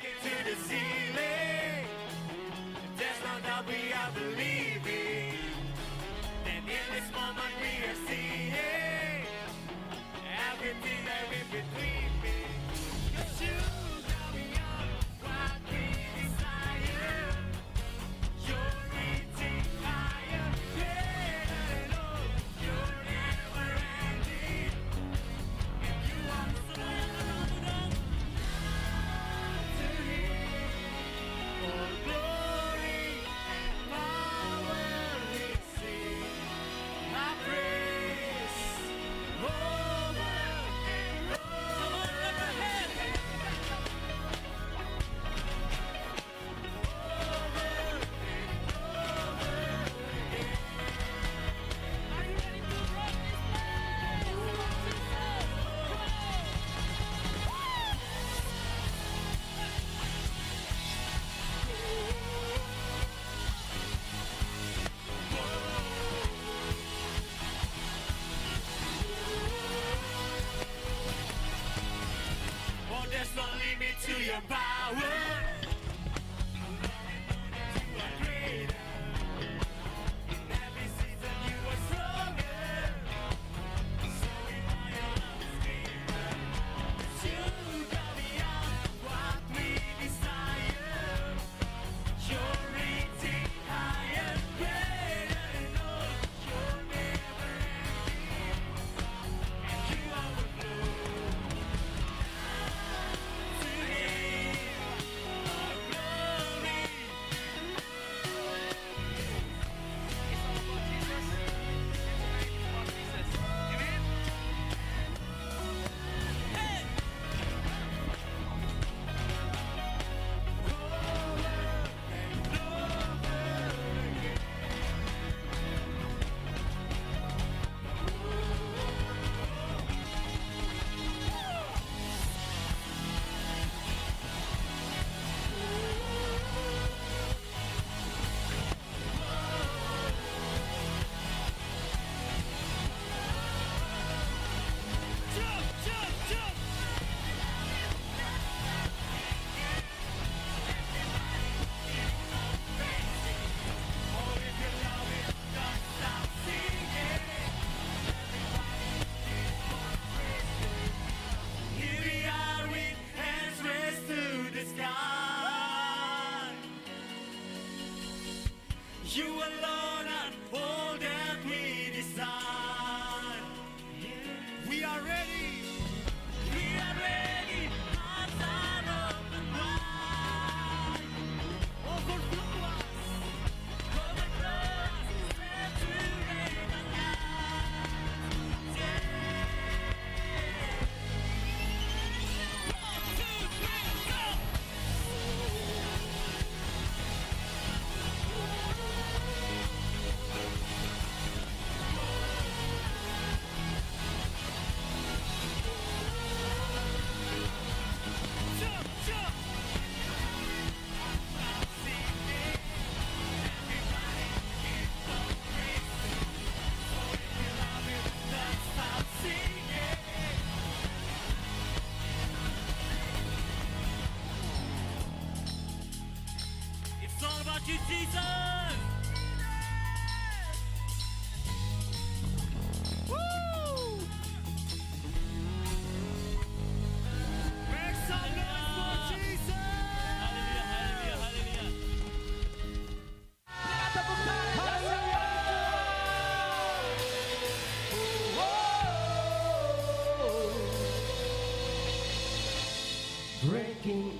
Take it to the ceiling. That's not that we are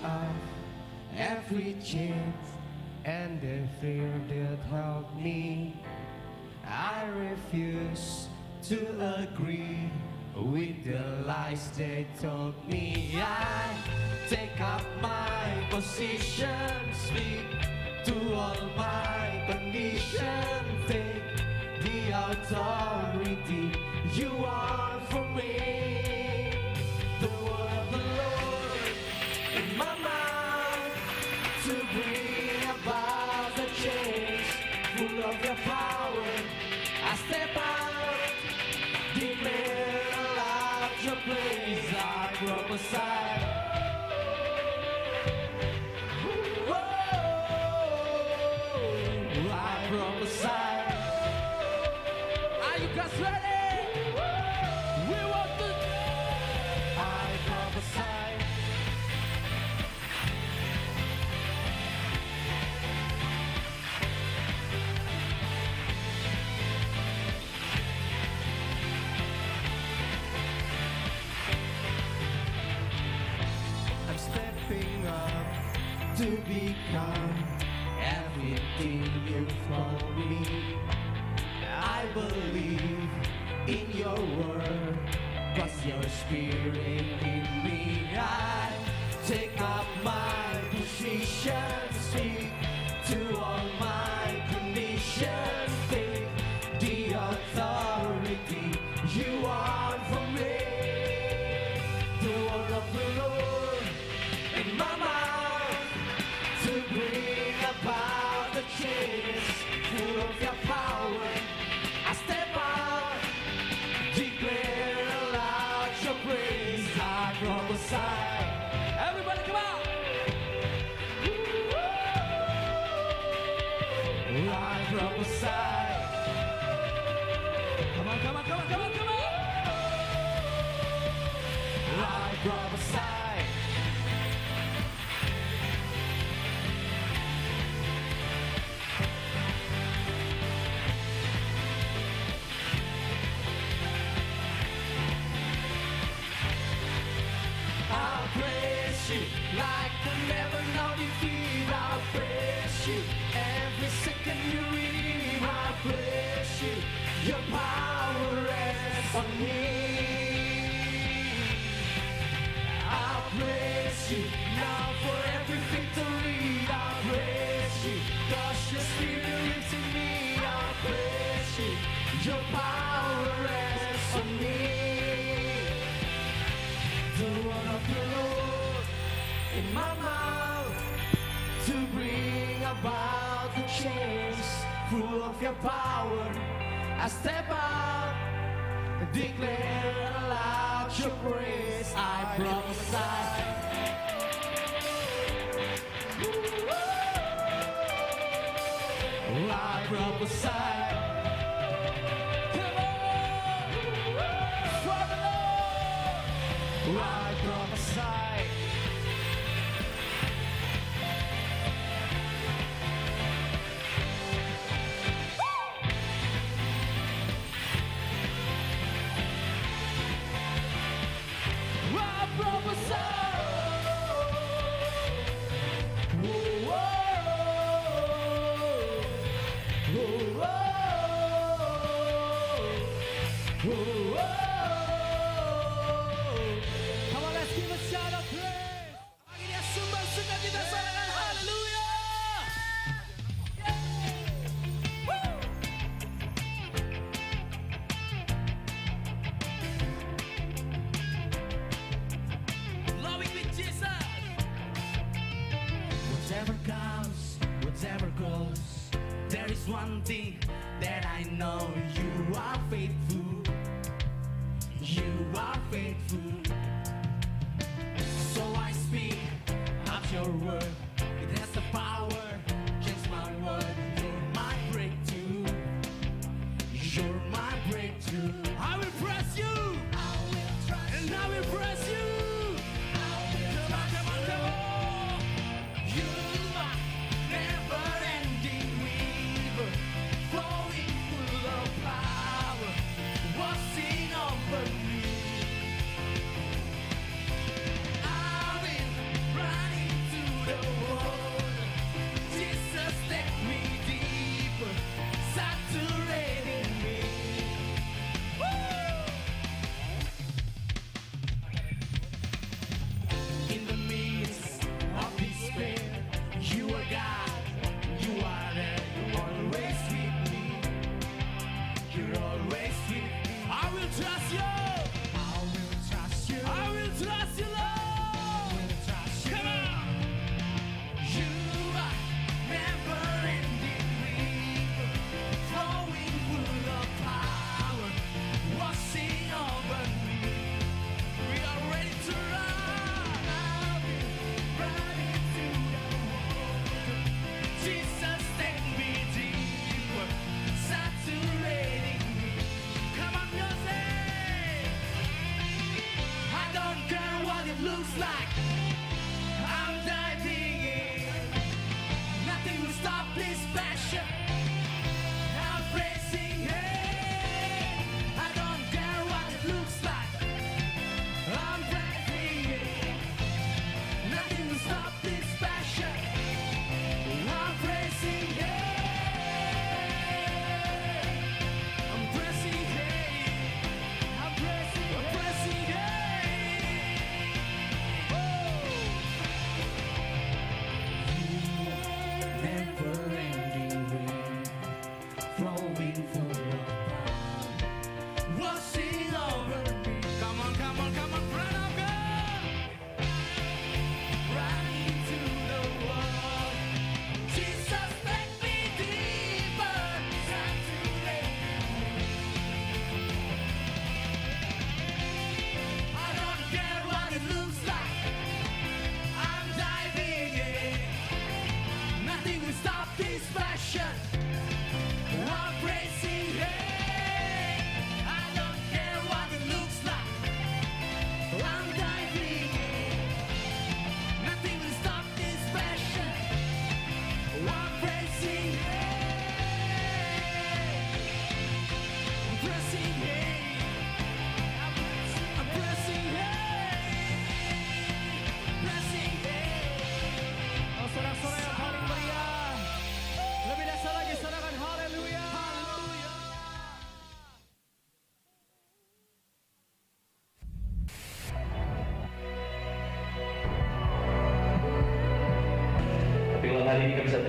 of every chance and if fear that held me. I refuse to agree with the lies they told me.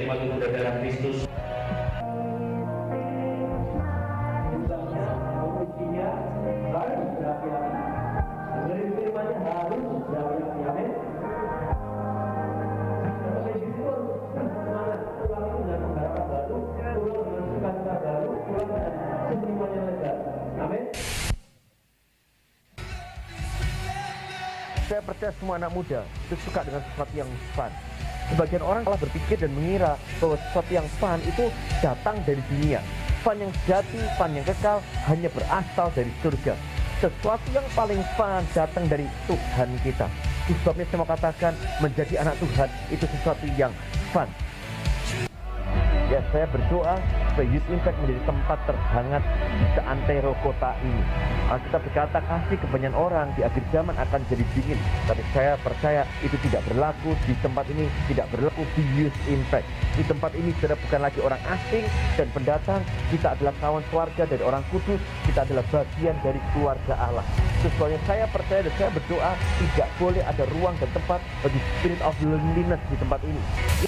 Dengan semuanya lega. Amin. Saya percaya semua anak muda itu suka dengan sesuatu yang fun. Sebagian orang malah berpikir dan mengira bahwa sesuatu yang fun itu datang dari dunia. Fun yang sejati, fun yang kekal hanya berasal dari surga. Sesuatu yang paling fun datang dari Tuhan kita. Sebabnya saya mau katakan menjadi anak Tuhan itu sesuatu yang fun. Ya saya berdoa supaya Youth Impact menjadi tempat terhangat di seantero kota ini. Alkitab berkata kasih kebanyakan orang di akhir zaman akan jadi dingin. Tapi saya percaya itu tidak berlaku di tempat ini, tidak berlaku di Youth Impact. Di tempat ini sudah bukan lagi orang asing dan pendatang. Kita adalah kawan keluarga dari orang kudus. Kita adalah bagian dari keluarga Allah. Sesuanya saya percaya dan saya berdoa tidak boleh ada ruang dan tempat bagi spirit of loneliness di tempat ini.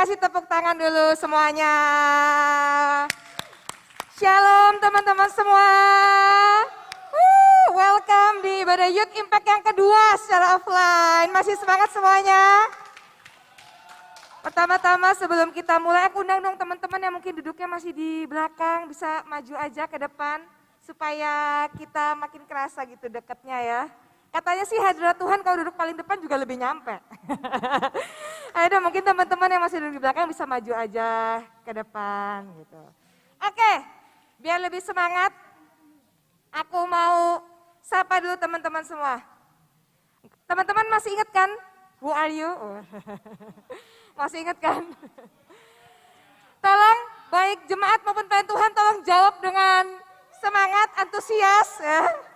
Kasih tepuk tangan dulu semuanya. Shalom teman-teman semua. Welcome di ibadah Youth Impact yang kedua secara offline. Masih semangat semuanya? Pertama-tama sebelum kita mulai, aku undang dong teman-teman yang mungkin duduknya masih di belakang, bisa maju aja ke depan supaya kita makin kerasa gitu deketnya ya. Katanya sih hadirat Tuhan kalau duduk paling depan juga lebih nyampe. Dong, mungkin teman-teman yang masih duduk di belakang bisa maju aja ke depan gitu. Oke, biar lebih semangat, aku mau sapa dulu teman-teman semua. Teman-teman masih ingat kan? Who are you? Masih ingat kan? Tolong baik jemaat maupun pelayan Tuhan tolong jawab dengan semangat, antusias ya.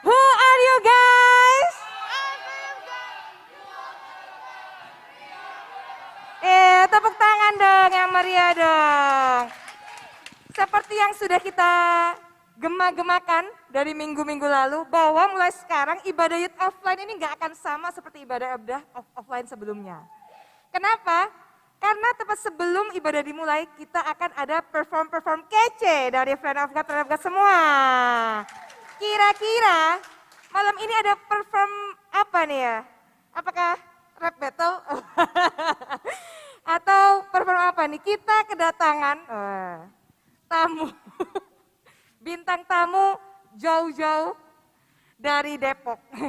Who are you guys? Eh, tepuk tangan dong yang meriah dong. Seperti yang sudah kita gema-gemakan dari minggu-minggu lalu bahwa mulai sekarang ibadah youth offline ini nggak akan sama seperti ibadah ibadah off- offline sebelumnya. Kenapa? Karena tepat sebelum ibadah dimulai kita akan ada perform-perform kece dari Friend of God, Friend of God semua. Kira-kira malam ini ada perform apa nih ya? Apakah rap battle? Atau perform apa nih? Kita kedatangan eh, tamu, bintang tamu jauh-jauh dari Depok.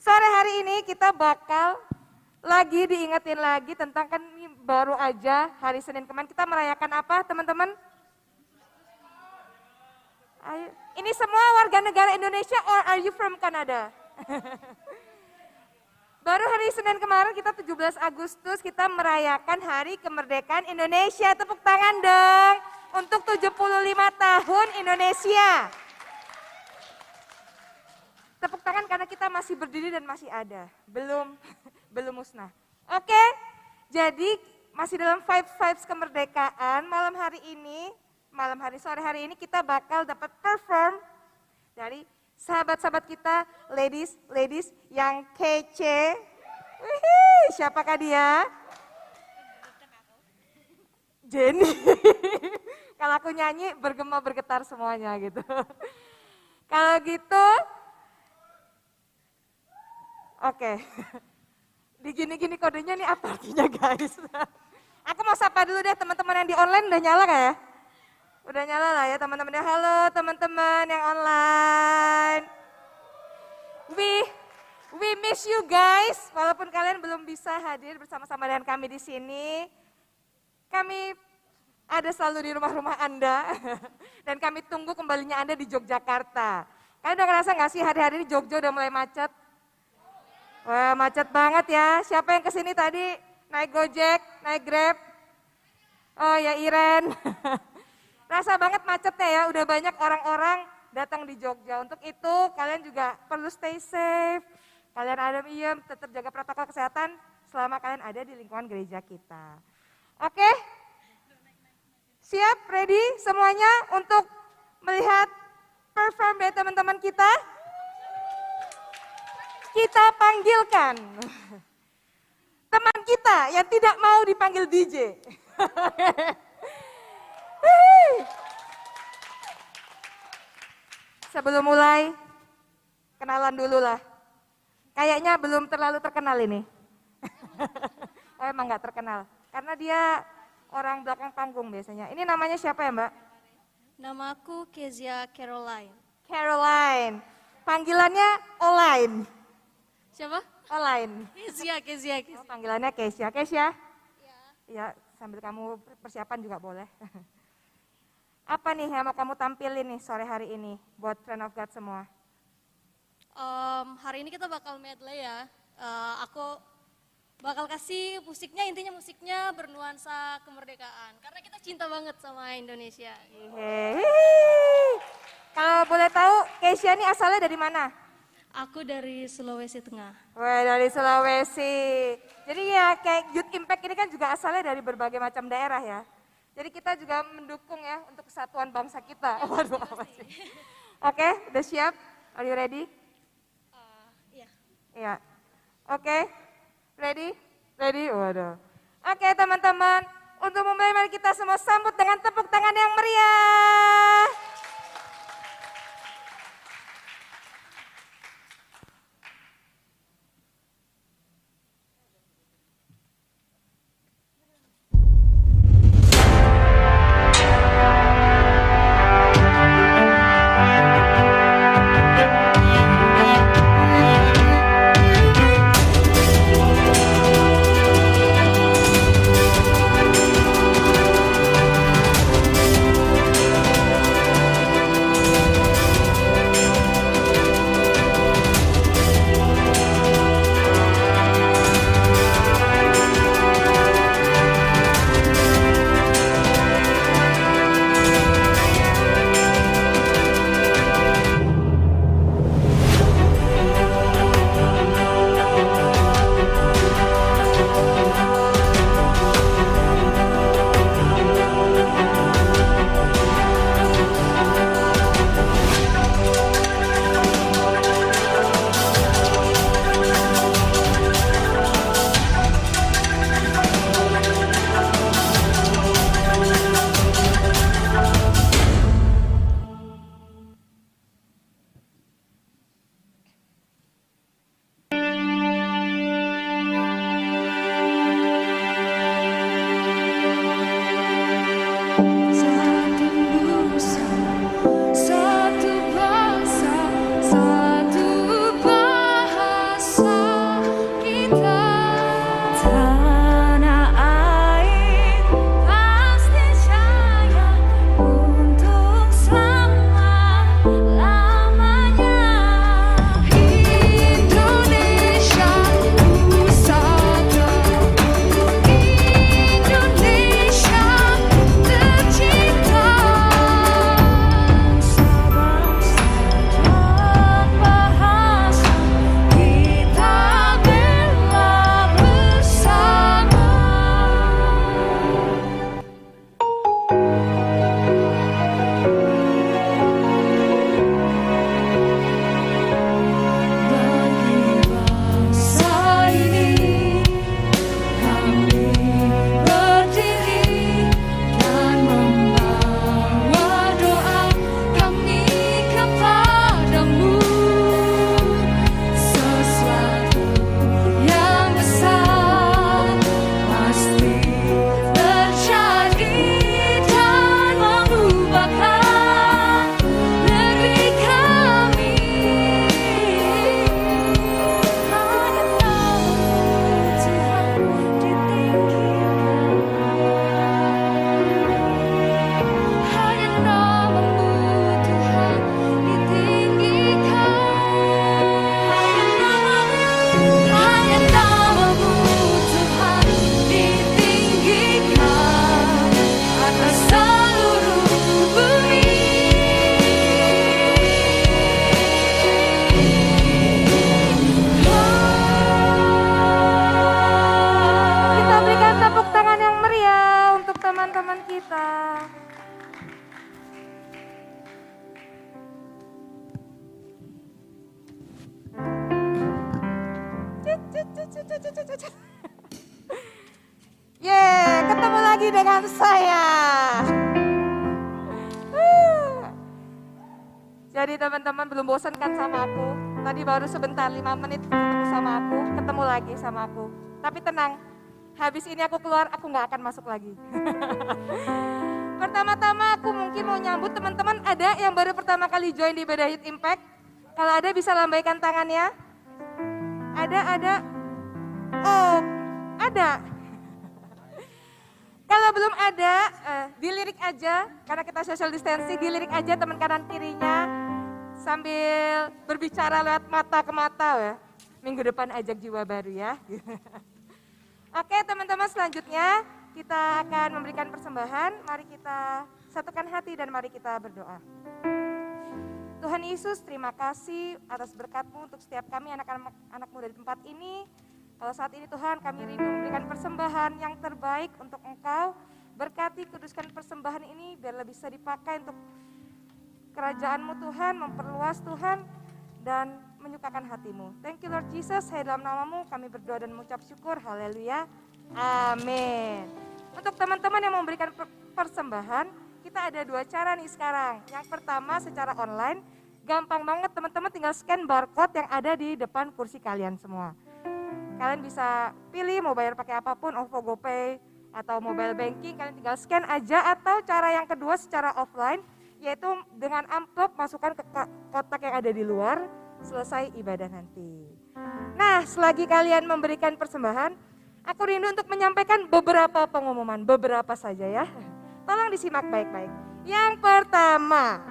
Sore hari ini kita bakal lagi diingetin lagi tentang kan baru aja hari Senin kemarin kita merayakan apa teman-teman? Ayo. Ini semua warga negara Indonesia or are you from Canada? Baru hari Senin kemarin kita 17 Agustus kita merayakan Hari Kemerdekaan Indonesia. Tepuk tangan dong untuk 75 tahun Indonesia. Tepuk tangan karena kita masih berdiri dan masih ada. Belum belum musnah. Oke. Jadi masih dalam five vibes kemerdekaan malam hari ini, malam hari sore hari ini kita bakal dapat perform dari sahabat-sahabat kita, ladies, ladies yang kece. Wih, siapakah dia? Jenny. Kalau aku nyanyi bergema bergetar semuanya gitu. Kalau gitu, oke. Di gini-gini kodenya nih apa artinya guys? Aku mau sapa dulu deh teman-teman yang di online udah nyala gak ya? Udah nyala lah ya teman-teman. Halo teman-teman yang online. We we miss you guys. Walaupun kalian belum bisa hadir bersama-sama dengan kami di sini, kami ada selalu di rumah-rumah Anda dan kami tunggu kembalinya Anda di Yogyakarta. Kalian udah ngerasa nggak sih hari-hari ini Jogja udah mulai macet? Wah macet banget ya. Siapa yang ke sini tadi naik Gojek, naik Grab? Oh ya Iren. Rasa banget macetnya ya, udah banyak orang-orang datang di Jogja. Untuk itu kalian juga perlu stay safe. Kalian ada iem, tetap jaga protokol kesehatan selama kalian ada di lingkungan gereja kita. Oke? Siap, ready semuanya untuk melihat perform dari teman-teman kita? Kita panggilkan teman kita yang tidak mau dipanggil DJ. Sebelum mulai, kenalan dulu lah. Kayaknya belum terlalu terkenal ini. oh, emang nggak terkenal, karena dia orang belakang panggung biasanya. Ini namanya siapa ya Mbak? Nama aku Kezia Caroline. Caroline. Panggilannya Olain. Siapa? Olain. Kezia, Kezia, Oh, Kezia. panggilannya Kesia. Kesia? Ya, sambil kamu persiapan juga boleh. Apa nih yang mau kamu tampilin nih sore hari ini buat Friend of God semua? Em, hari ini kita bakal medley ya. Eh, aku bakal kasih musiknya, intinya musiknya bernuansa kemerdekaan. Karena kita cinta banget sama Indonesia. Kalau boleh tahu, Kesia ini asalnya dari mana? Aku dari Sulawesi Tengah. Wah, dari Sulawesi. Jadi ya kayak Youth Impact ini kan juga asalnya dari berbagai macam daerah ya. Jadi kita juga mendukung ya untuk kesatuan bangsa kita. Waduh, apa sih? Oke, udah siap? Are you ready? Eh, Iya. Iya. Oke, ready? Ready? Waduh. Oke teman-teman, untuk memulai mari kita semua sambut dengan tepuk tangan yang meriah. 5 menit ketemu sama aku, ketemu lagi sama aku. Tapi tenang, habis ini aku keluar, aku nggak akan masuk lagi. Pertama-tama aku mungkin mau nyambut teman-teman ada yang baru pertama kali join di Beda Hit Impact. Kalau ada bisa lambaikan tangannya. Ada, ada. Oh, ada. Kalau belum ada, eh, dilirik aja, karena kita social distancing, dilirik aja teman kanan kirinya sambil berbicara lewat mata ke mata ya. Minggu depan ajak jiwa baru ya. Oke teman-teman selanjutnya kita akan memberikan persembahan. Mari kita satukan hati dan mari kita berdoa. Tuhan Yesus terima kasih atas berkatmu untuk setiap kami anak-anak anak muda di tempat ini. Kalau saat ini Tuhan kami rindu memberikan persembahan yang terbaik untuk Engkau. Berkati kuduskan persembahan ini biar lebih bisa dipakai untuk kerajaanmu Tuhan, memperluas Tuhan, dan menyukakan hatimu. Thank you Lord Jesus, saya dalam namamu kami berdoa dan mengucap syukur, haleluya, amin. Untuk teman-teman yang memberikan persembahan, kita ada dua cara nih sekarang. Yang pertama secara online, gampang banget teman-teman tinggal scan barcode yang ada di depan kursi kalian semua. Kalian bisa pilih mau bayar pakai apa pun, OVO, GoPay, atau mobile banking, kalian tinggal scan aja. Atau cara yang kedua secara offline, yaitu dengan amplop masukkan ke kotak yang ada di luar selesai ibadah nanti. Nah, selagi kalian memberikan persembahan, aku rindu untuk menyampaikan beberapa pengumuman, beberapa saja ya. Tolong disimak baik-baik. Yang pertama,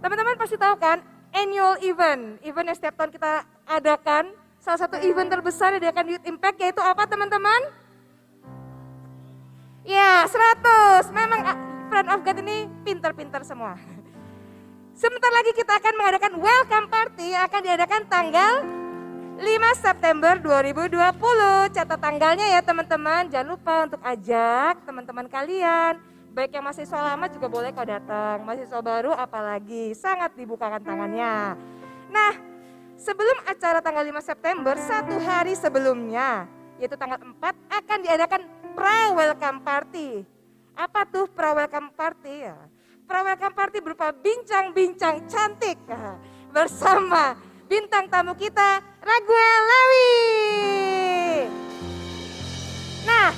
teman-teman pasti tahu kan, annual event, event yang setiap tahun kita adakan, salah satu event terbesar yang diadakan Youth Impact yaitu apa teman-teman? Ya, 100. Memang Friend of God ini pinter-pinter semua. Sebentar lagi kita akan mengadakan welcome party yang akan diadakan tanggal 5 September 2020. Catat tanggalnya ya teman-teman. Jangan lupa untuk ajak teman-teman kalian. Baik yang masih mahasiswa lama juga boleh kau datang. Mahasiswa baru apalagi sangat dibukakan tangannya. Nah, sebelum acara tanggal 5 September, satu hari sebelumnya, yaitu tanggal 4, akan diadakan pra-welcome party apa tuh pra-welcome party ya? Pra-welcome party berupa bincang-bincang cantik ya, bersama bintang tamu kita Raguel Lewi. Nah,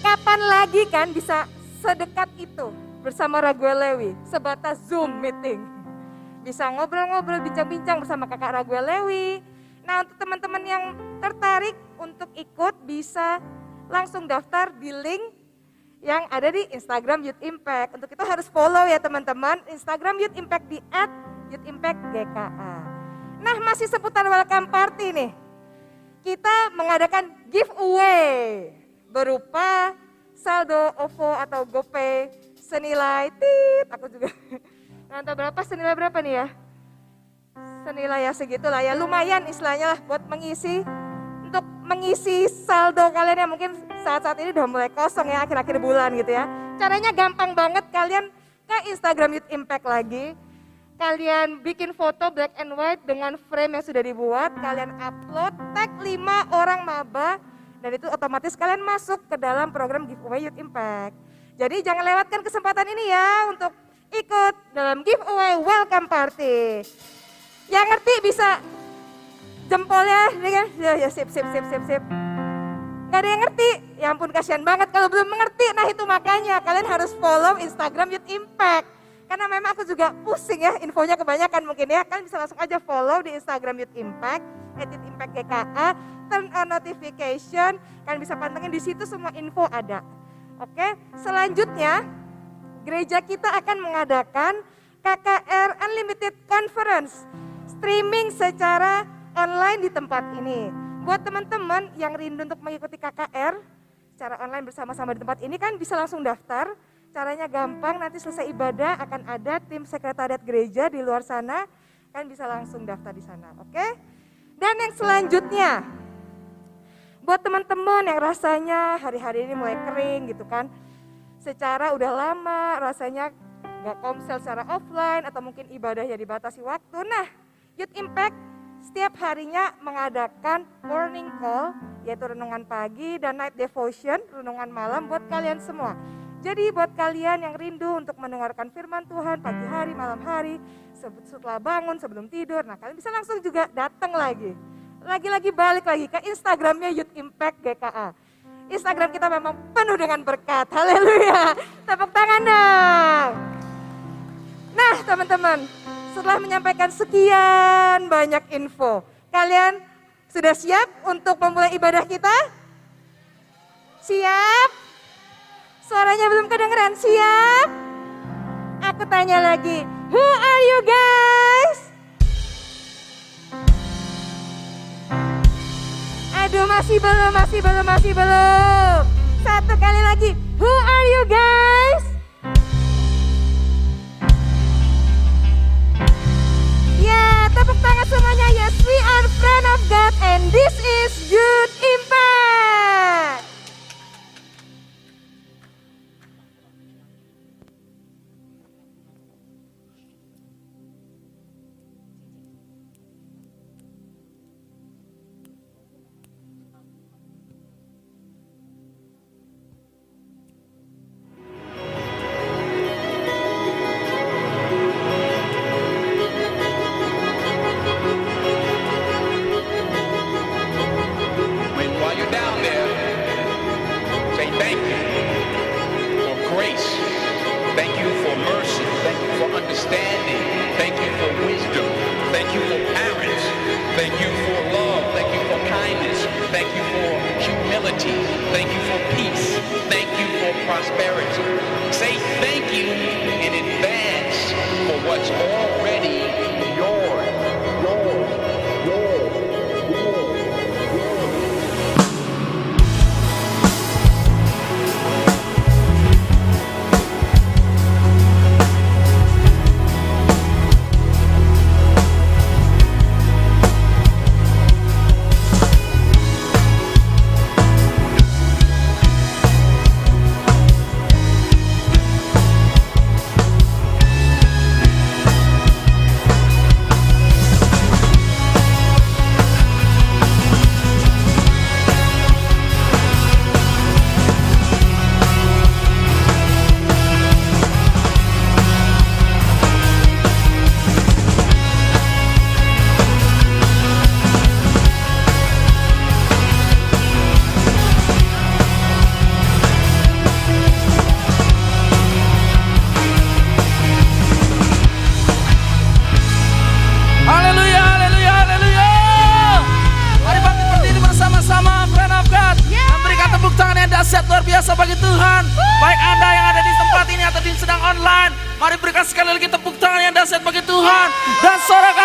kapan lagi kan bisa sedekat itu bersama Raguel Lewi, sebatas Zoom meeting. Bisa ngobrol-ngobrol, bincang-bincang bersama kakak Raguel Lewi. Nah untuk teman-teman yang tertarik untuk ikut bisa langsung daftar di link yang ada di Instagram Youth Impact. Untuk itu harus follow ya teman-teman, Instagram Youth Impact di at Youth Impact GKA. Nah masih seputar welcome party nih. Kita mengadakan giveaway berupa saldo OVO atau GoPay senilai tit, aku juga nggak berapa senilai berapa nih ya? Senilai ya segitulah ya, lumayan istilahnya lah buat mengisi untuk mengisi saldo kalian yang mungkin saat-saat ini udah mulai kosong ya akhir-akhir bulan gitu ya. Caranya gampang banget kalian ke Instagram Youth Impact lagi. Kalian bikin foto black and white dengan frame yang sudah dibuat, kalian upload, tag 5 orang maba, dan itu otomatis kalian masuk ke dalam program giveaway Youth Impact. Jadi jangan lewatkan kesempatan ini ya untuk ikut dalam giveaway welcome party. Yang ngerti bisa jempolnya, ya, ya sip, sip, sip, sip, sip. Gak ada yang ngerti. Ya ampun kasihan banget kalau belum mengerti. Nah itu makanya kalian harus follow Instagram Youth Impact. Karena memang aku juga pusing ya infonya kebanyakan mungkin ya. Kalian bisa langsung aja follow di Instagram Youth Impact. Youth Impact GKA. Turn on notification. Kalian bisa pantengin di situ semua info ada. Oke, selanjutnya gereja kita akan mengadakan KKR Unlimited Conference. Streaming secara online di tempat ini Buat teman-teman yang rindu untuk mengikuti KKR secara online bersama-sama di tempat ini kan bisa langsung daftar. Caranya gampang, nanti selesai ibadah akan ada tim sekretariat gereja di luar sana. Kan bisa langsung daftar di sana, oke? Dan yang selanjutnya, buat teman-teman yang rasanya hari-hari ini mulai kering gitu kan, secara udah lama rasanya nggak komsel secara offline atau mungkin ibadahnya dibatasi waktu. Nah, Youth Impact setiap harinya mengadakan morning call, yaitu renungan pagi dan night devotion, renungan malam buat kalian semua. Jadi buat kalian yang rindu untuk mendengarkan firman Tuhan pagi hari, malam hari, setelah bangun, sebelum tidur, nah kalian bisa langsung juga datang lagi. Lagi-lagi balik lagi ke Instagramnya Youth Impact GKA. Instagram kita memang penuh dengan berkat. Haleluya. Tepuk tangan dong. Nah teman-teman, setelah menyampaikan sekian banyak info, kalian sudah siap untuk memulai ibadah kita? Siap? Suaranya belum kedengeran, siap? Aku tanya lagi, who are you guys? Aduh masih belum, masih belum, masih belum. Satu kali lagi, who are you guys? Sekali lagi tepuk tangan yang dahsyat bagi Tuhan. Dan sorakan,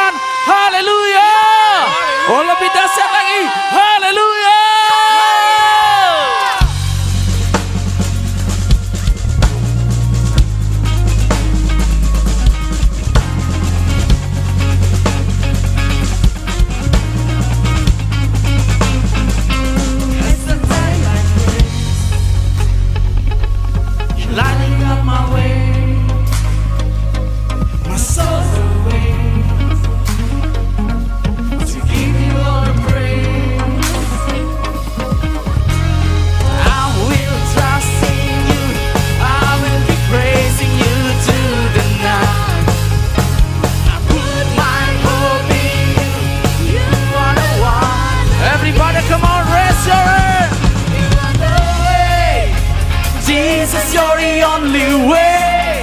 Jesus, you're the only way.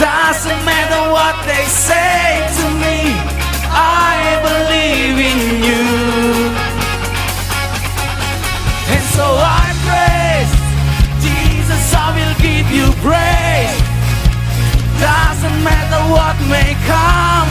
Doesn't matter what they say to me, I believe in you. And so I praise Jesus, I will give you praise. Doesn't matter what may come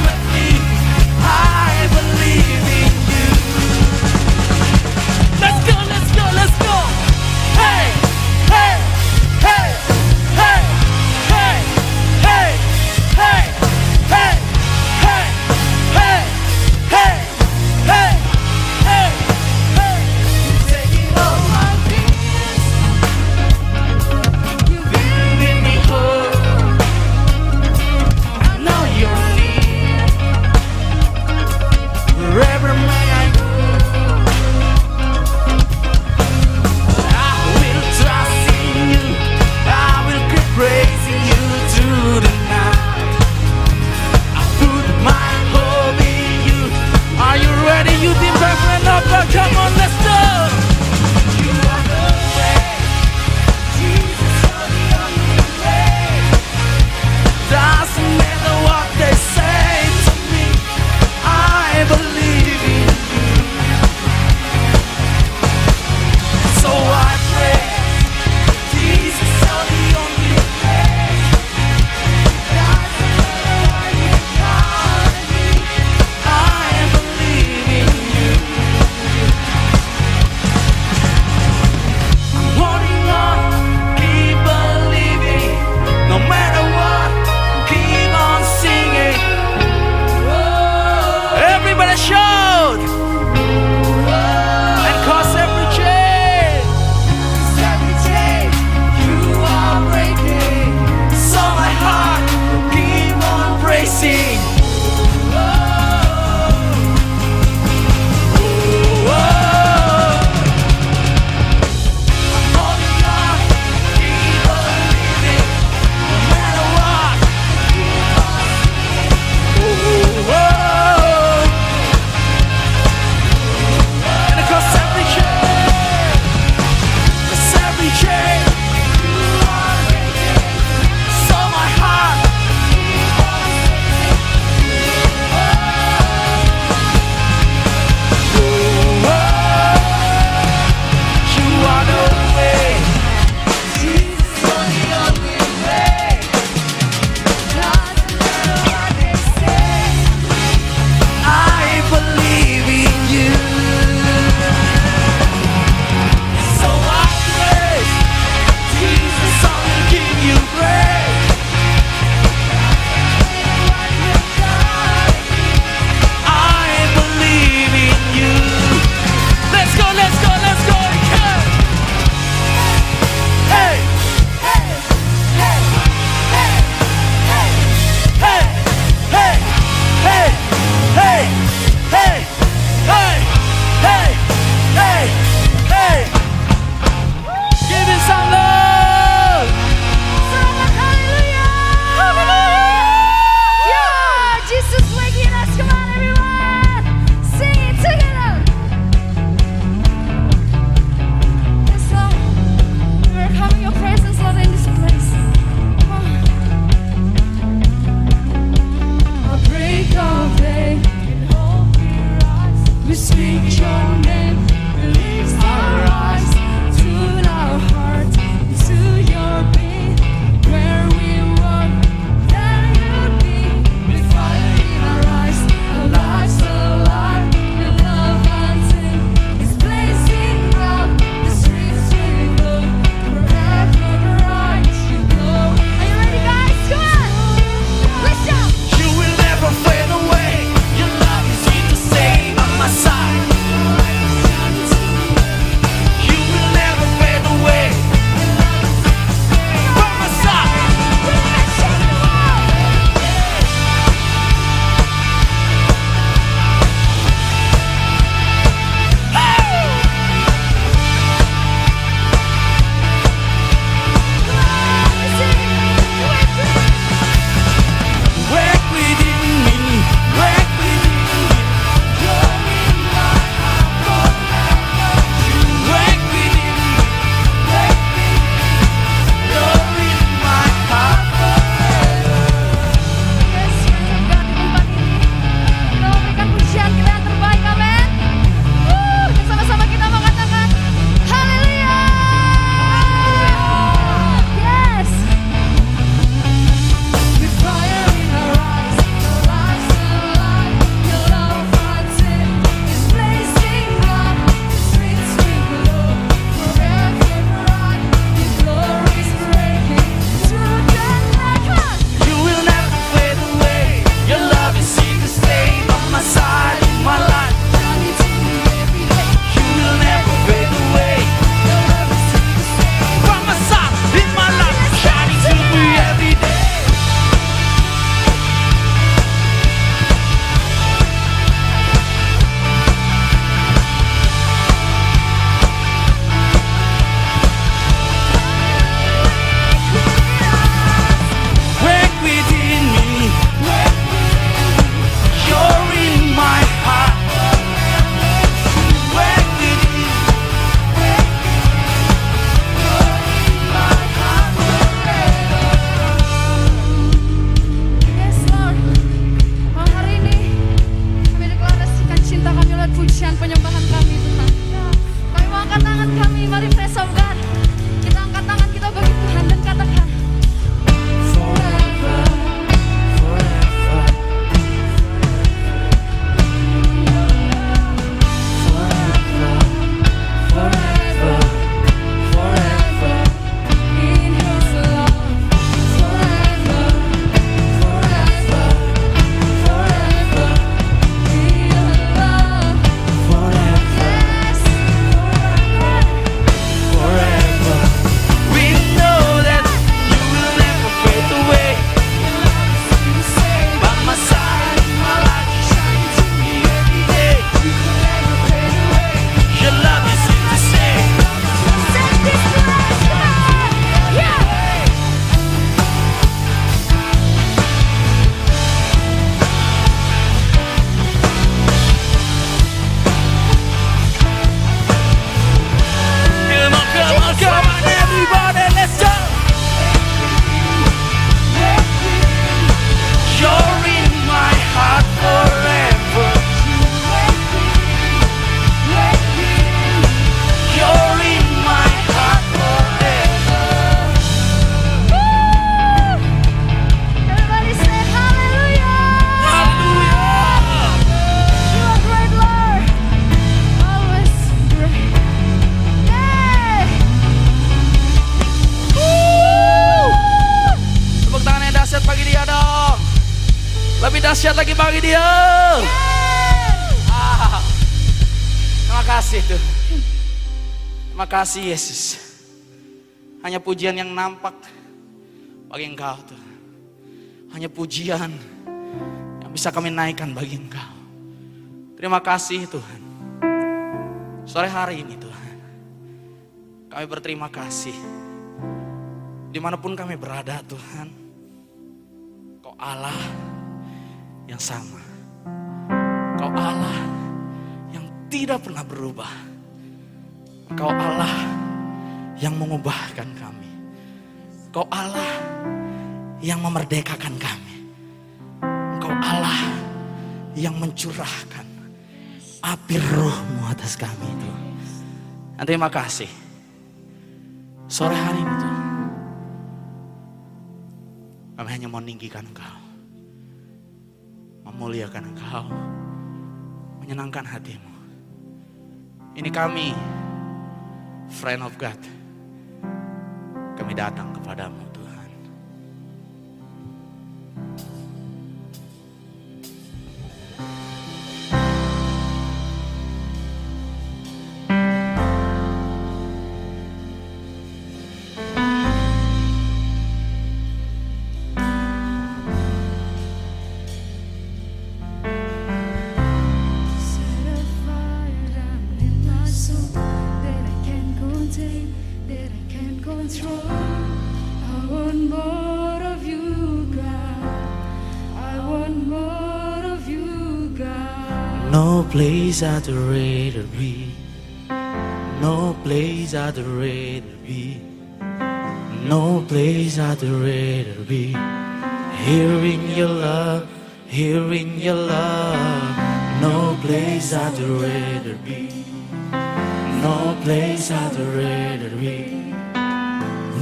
kasih Yesus. Hanya pujian yang nampak bagi engkau Tuhan. Hanya pujian yang bisa kami naikkan bagi engkau. Terima kasih Tuhan. Sore hari ini Tuhan. Kami berterima kasih. Di mana pun kami berada Tuhan. Kau Allah yang sama. Kau Allah yang tidak pernah berubah Kau Allah yang mengubahkan kami. Kau Allah yang memerdekakan kami. Engkau Allah yang mencurahkan api rohmu atas kami itu. Terima kasih. Sore hari ini Tuhan. Kami hanya mau meninggikan engkau. Memuliakan engkau. Menyenangkan hatimu. Ini kami friend of God. Kami datang kepadamu place I'd rather be. No place I'd rather be. No place I'd rather be. Here in your love, here in your love. No place I'd rather be. No place I'd rather be.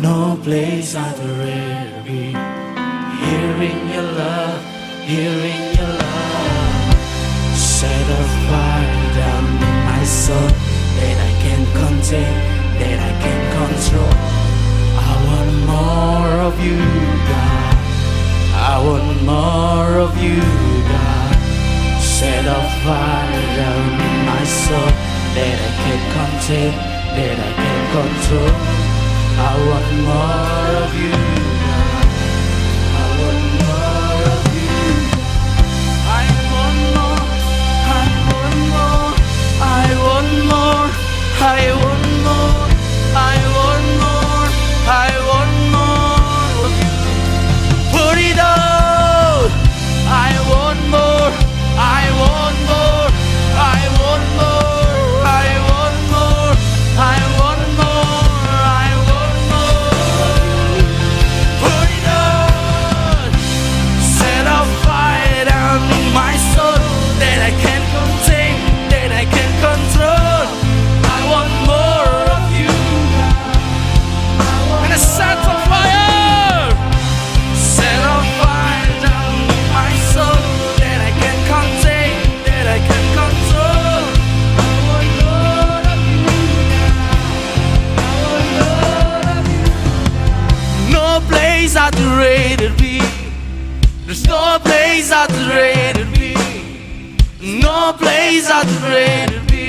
No place I'd rather be. Here in your love, here in soul that I can't contain, that I can't control. I want more of you, God. I want more of you, God. Set a fire down in my soul that I can't contain, that I can't control. I want more of you, more, I want more, I want more, I want more. Put it out. I want more, I want more, place I'd rather be. No place I'd rather be.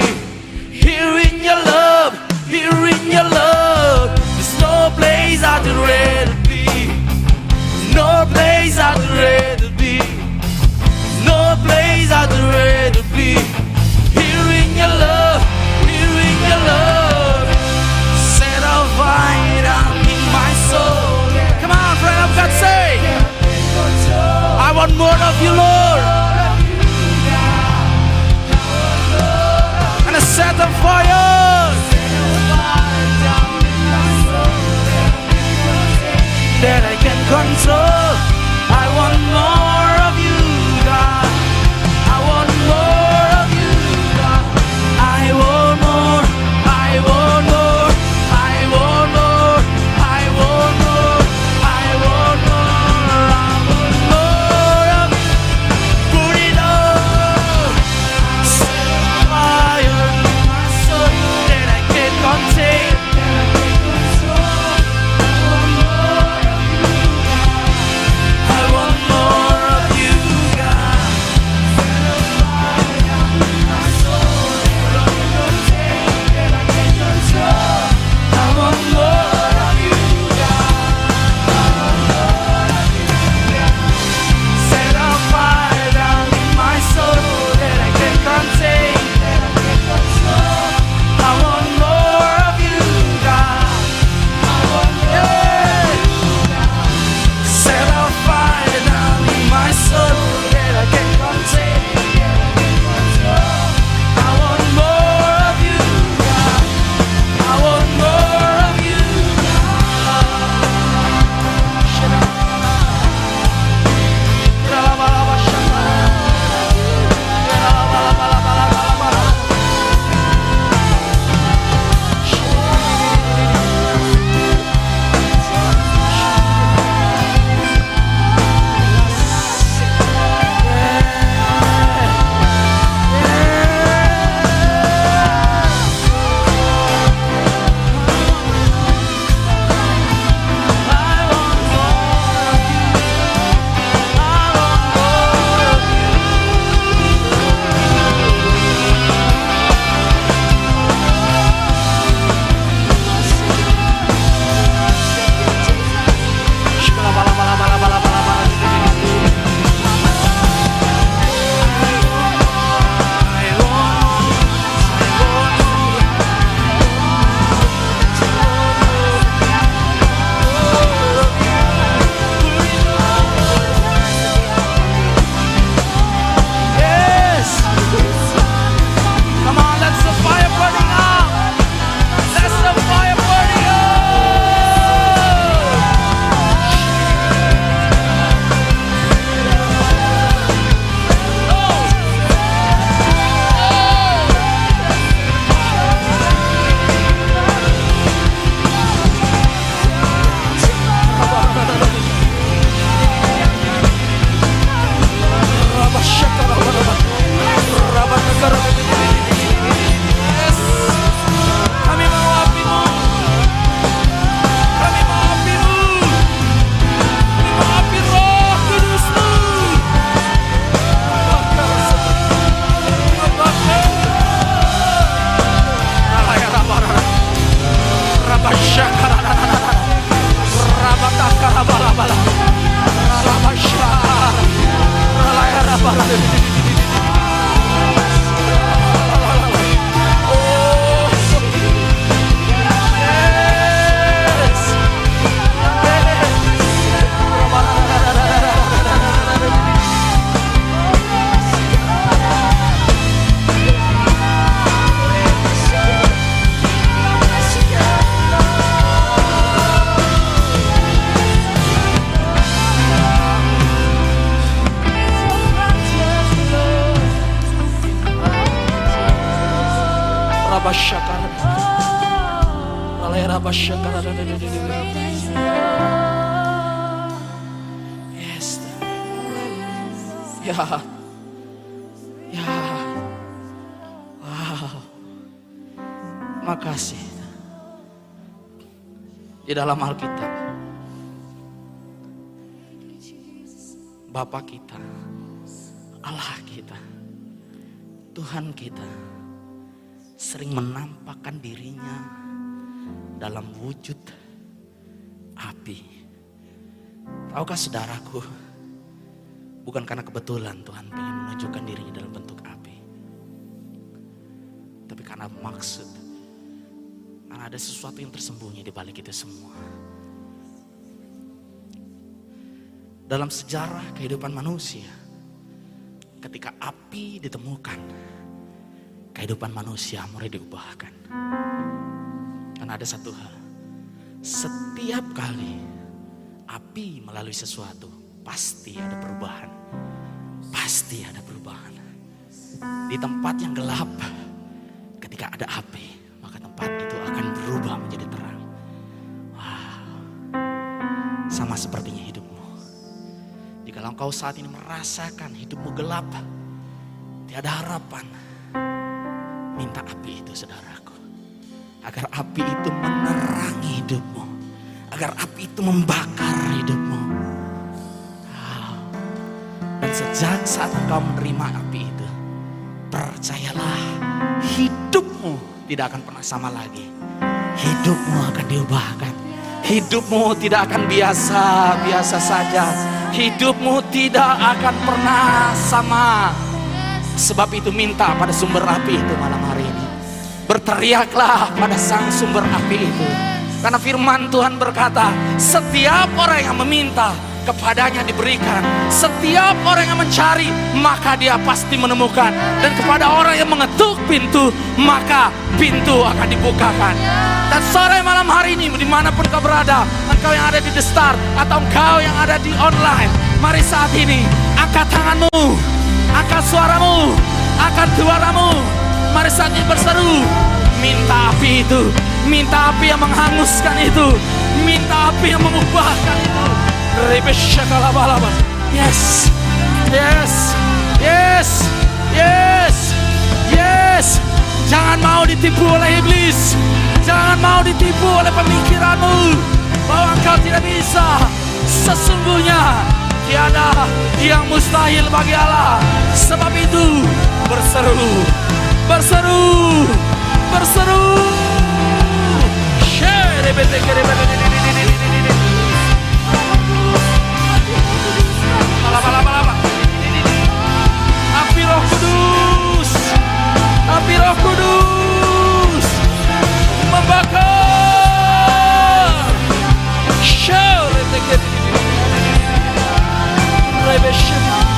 Here in your love, here in your love. There's no place I'd rather be. No place I'd rather be. No place I'd rather be. More of you, Lord. And set of fire. That I can control. Di dalam Alkitab. Bapak kita. Allah kita. Tuhan kita. Sering menampakkan dirinya dalam wujud api. Tahukah saudaraku, bukan karena kebetulan Tuhan ingin menunjukkan dirinya dalam bentuk api. Tapi karena maksud, karena ada sesuatu yang tersembunyi di balik itu semua. Dalam sejarah kehidupan manusia, ketika api ditemukan, kehidupan manusia mulai diubahkan. Karena ada satu hal, setiap kali api melalui sesuatu, pasti ada perubahan. Pasti ada perubahan. Di tempat yang gelap, ketika ada api, tempat itu akan berubah menjadi terang. Wow. Sama sepertinya hidupmu. Jika engkau saat ini merasakan hidupmu gelap, tiada harapan, minta api itu saudaraku. Agar api itu menerangi hidupmu. Agar api itu membakar hidupmu. Wow. Dan sejak saat engkau menerima api itu, percayalah hidupmu tidak akan pernah sama lagi. Hidupmu akan diubahkan. Hidupmu tidak akan biasa-biasa saja. Hidupmu tidak akan pernah sama. Sebab itu minta pada sumber api itu malam hari ini. Berteriaklah pada sang sumber api itu. Karena firman Tuhan berkata, setiap orang yang meminta, kepadanya diberikan. Setiap orang yang mencari, maka dia pasti menemukan. Dan kepada orang yang mengetuk pintu, maka pintu akan dibukakan. Dan sore malam hari ini, di mana pun kau berada, engkau yang ada di The Star, atau engkau yang ada di online, mari saat ini, angkat tanganmu, angkat suaramu, angkat suaramu, mari saat ini berseru, minta api itu, minta api yang menghanguskan itu, minta api yang mengubahkan itu. Yes, yes, yes, yes, yes. Jangan mau ditipu oleh iblis. Jangan mau ditipu oleh pemikiranmu bahwa engkau tidak bisa. Sesungguhnya tiada yang mustahil bagi Allah. Sebab itu berseru, berseru, berseru. Sherebete-kerebete-didi-didi-didi-didi. Api roh kudus. Membakar. Show. I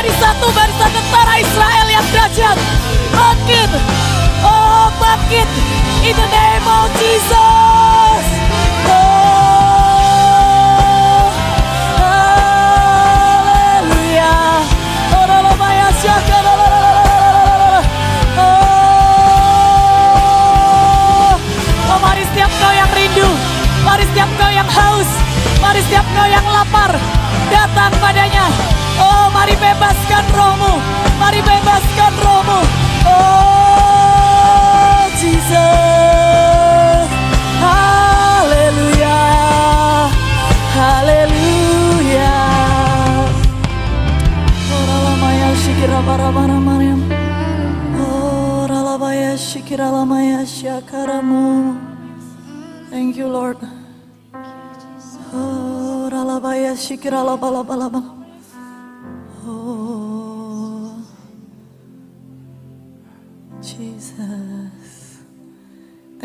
Jadi satu barisan tentara Israel yang dahsyat. Bangkit, oh bangkit. In the name of Jesus. Oh, hallelujah. Oh, lalalalalalala. Oh, oh, mari setiap kau yang rindu, mari setiap kau yang haus, mari setiap kau yang lapar, datang padanya. Oh, mari bebaskan rohmu, mari bebaskan rohmu. Oh, Jesus. Hallelujah. Hallelujah. Oralamaya shikira barabara mariam. Oralabaya shikira lamaya syakaramu. Thank you, Lord. Oralabaya shikira labalabalaba.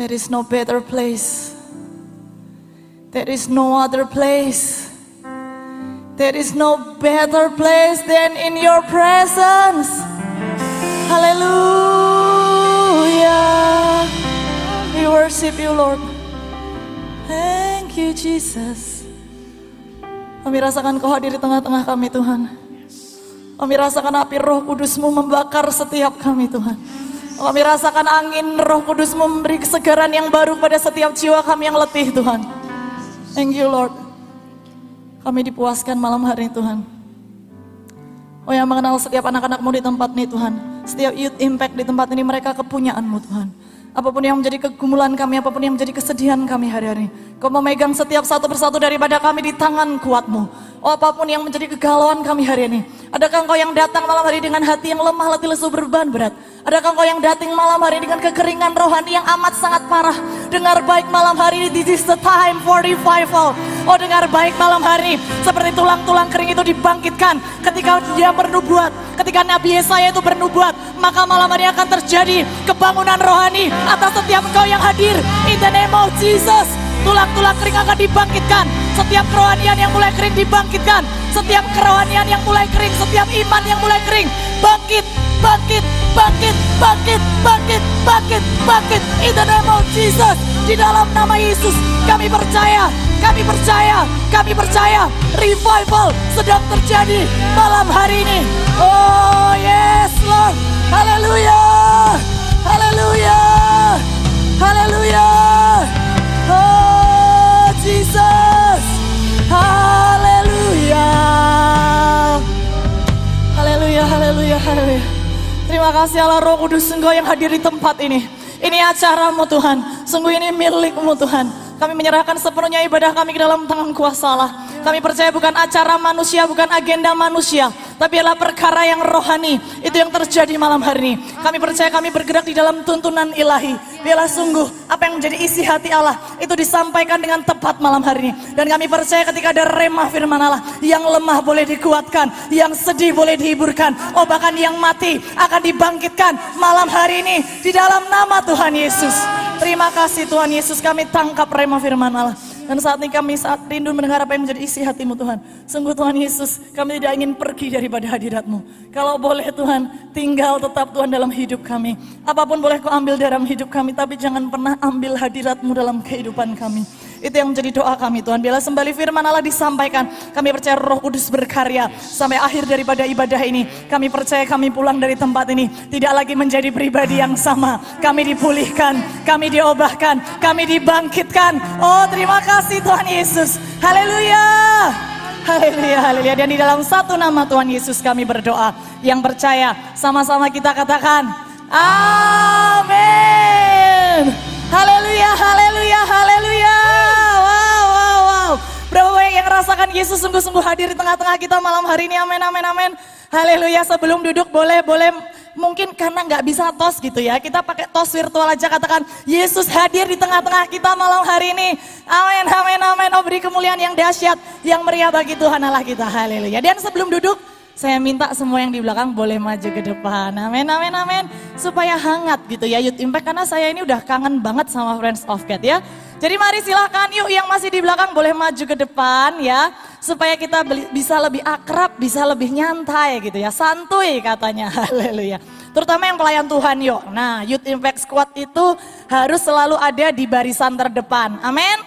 There is no better place. There is no other place. There is no better place than in your presence. Hallelujah. We worship you, Lord. Thank you, Jesus. Kami rasakan kau hadir di tengah-tengah kami, Tuhan. Kami rasakan api roh kudusmu membakar setiap kami, Tuhan. Kami rasakan angin roh kudusmu memberi kesegaran yang baru pada setiap jiwa kami yang letih, Tuhan. Thank you, Lord. Kami dipuaskan malam hari Tuhan. Oh yang mengenal setiap anak-anakmu di tempat ini Tuhan. Setiap youth impact di tempat ini mereka kepunyaanmu Tuhan. Apa pun yang menjadi kegumulan kami, apa pun yang menjadi kesedihan kami hari-hari. Kau memegang setiap satu persatu daripada kami di tangan kuatmu. Oh apa pun yang menjadi kegalauan kami hari ini. Adakah engkau yang datang malam hari dengan hati yang lemah, letih lesu berban berat? Adakah engkau yang datang malam hari dengan kekeringan rohani yang amat sangat parah? Dengar baik malam hari ini, this is the time for revival. Oh dengar baik malam hari seperti tulang-tulang kering itu dibangkitkan ketika dia bernubuat. Ketika Nabi Yesaya itu bernubuat, maka malam hari akan terjadi kebangunan rohani atas setiap engkau yang hadir. In the name of Jesus, tulang-tulang kering akan dibangkitkan. Setiap kerohanian yang mulai kering dibangkitkan. Setiap kerohanian yang mulai kering, setiap iman yang mulai kering, bangkit, bangkit, bangkit, bangkit, bangkit, bangkit, bangkit. In the name of Jesus, di dalam nama Yesus, kami percaya, kami percaya, kami percaya. revival sedang terjadi malam hari ini. Oh yes Lord, haleluya, haleluya, haleluya. Haleluya, haleluya. Terima kasih Allah Roh Kudus Engkau yang hadir di tempat ini. Ini acaramu Tuhan, sungguh ini milikmu Tuhan. Kami menyerahkan sepenuhnya ibadah kami ke dalam tangan kuasa Allah. Kami percaya bukan acara manusia, bukan agenda manusia. Tapi adalah perkara yang rohani. Itu yang terjadi malam hari ini. Kami percaya kami bergerak di dalam tuntunan ilahi. Biarlah sungguh apa yang menjadi isi hati Allah. Itu disampaikan dengan tepat malam hari ini. Dan kami percaya ketika ada remah firman Allah. Yang lemah boleh dikuatkan. Yang sedih boleh dihiburkan. Oh bahkan yang mati akan dibangkitkan malam hari ini. Di dalam nama Tuhan Yesus. Terima kasih Tuhan Yesus kami tangkap remah firman Allah. Dan saat ini kami saat rindu mendengar apa yang menjadi isi hatimu Tuhan. Sungguh Tuhan Yesus, kami tidak ingin pergi daripada hadiratmu. Kalau boleh Tuhan, tinggal tetap Tuhan dalam hidup kami. Apa pun boleh kau ambil dalam hidup kami, tapi jangan pernah ambil hadiratmu dalam kehidupan kami. Itu yang menjadi doa kami Tuhan. Bila sembali firman Allah disampaikan, kami percaya roh kudus berkarya. Sampai akhir daripada ibadah ini, kami percaya kami pulang dari tempat ini. Tidak lagi menjadi pribadi yang sama. Kami dipulihkan, kami diobahkan, kami dibangkitkan. Oh terima kasih Tuhan Yesus. Haleluya. Haleluya, haleluya. Dan di dalam satu nama Tuhan Yesus kami berdoa. Yang percaya, sama-sama kita katakan, Amin. Haleluya, haleluya, haleluya. Yang rasakan Yesus sungguh-sungguh hadir di tengah-tengah kita malam hari ini. Amin, amin, amin. Haleluya. Sebelum duduk boleh, boleh mungkin karena nggak bisa tos gitu ya. Kita pakai tos virtual aja katakan Yesus hadir di tengah-tengah kita malam hari ini. Amin, amin, amin. Oh beri kemuliaan yang dahsyat, yang meriah bagi Tuhan Allah kita. Haleluya. Dan sebelum duduk, saya minta semua yang di belakang boleh maju ke depan. Amin, amin, amin. Supaya hangat gitu ya Youth Impact. Karena saya ini udah kangen banget sama Friends of God ya. Jadi mari silakan yuk yang masih di belakang boleh maju ke depan ya. Supaya kita bisa lebih akrab, bisa lebih nyantai gitu ya. Santuy katanya, haleluya. Terutama yang pelayan Tuhan yuk. Nah Youth Impact Squad itu harus selalu ada di barisan terdepan. Amin.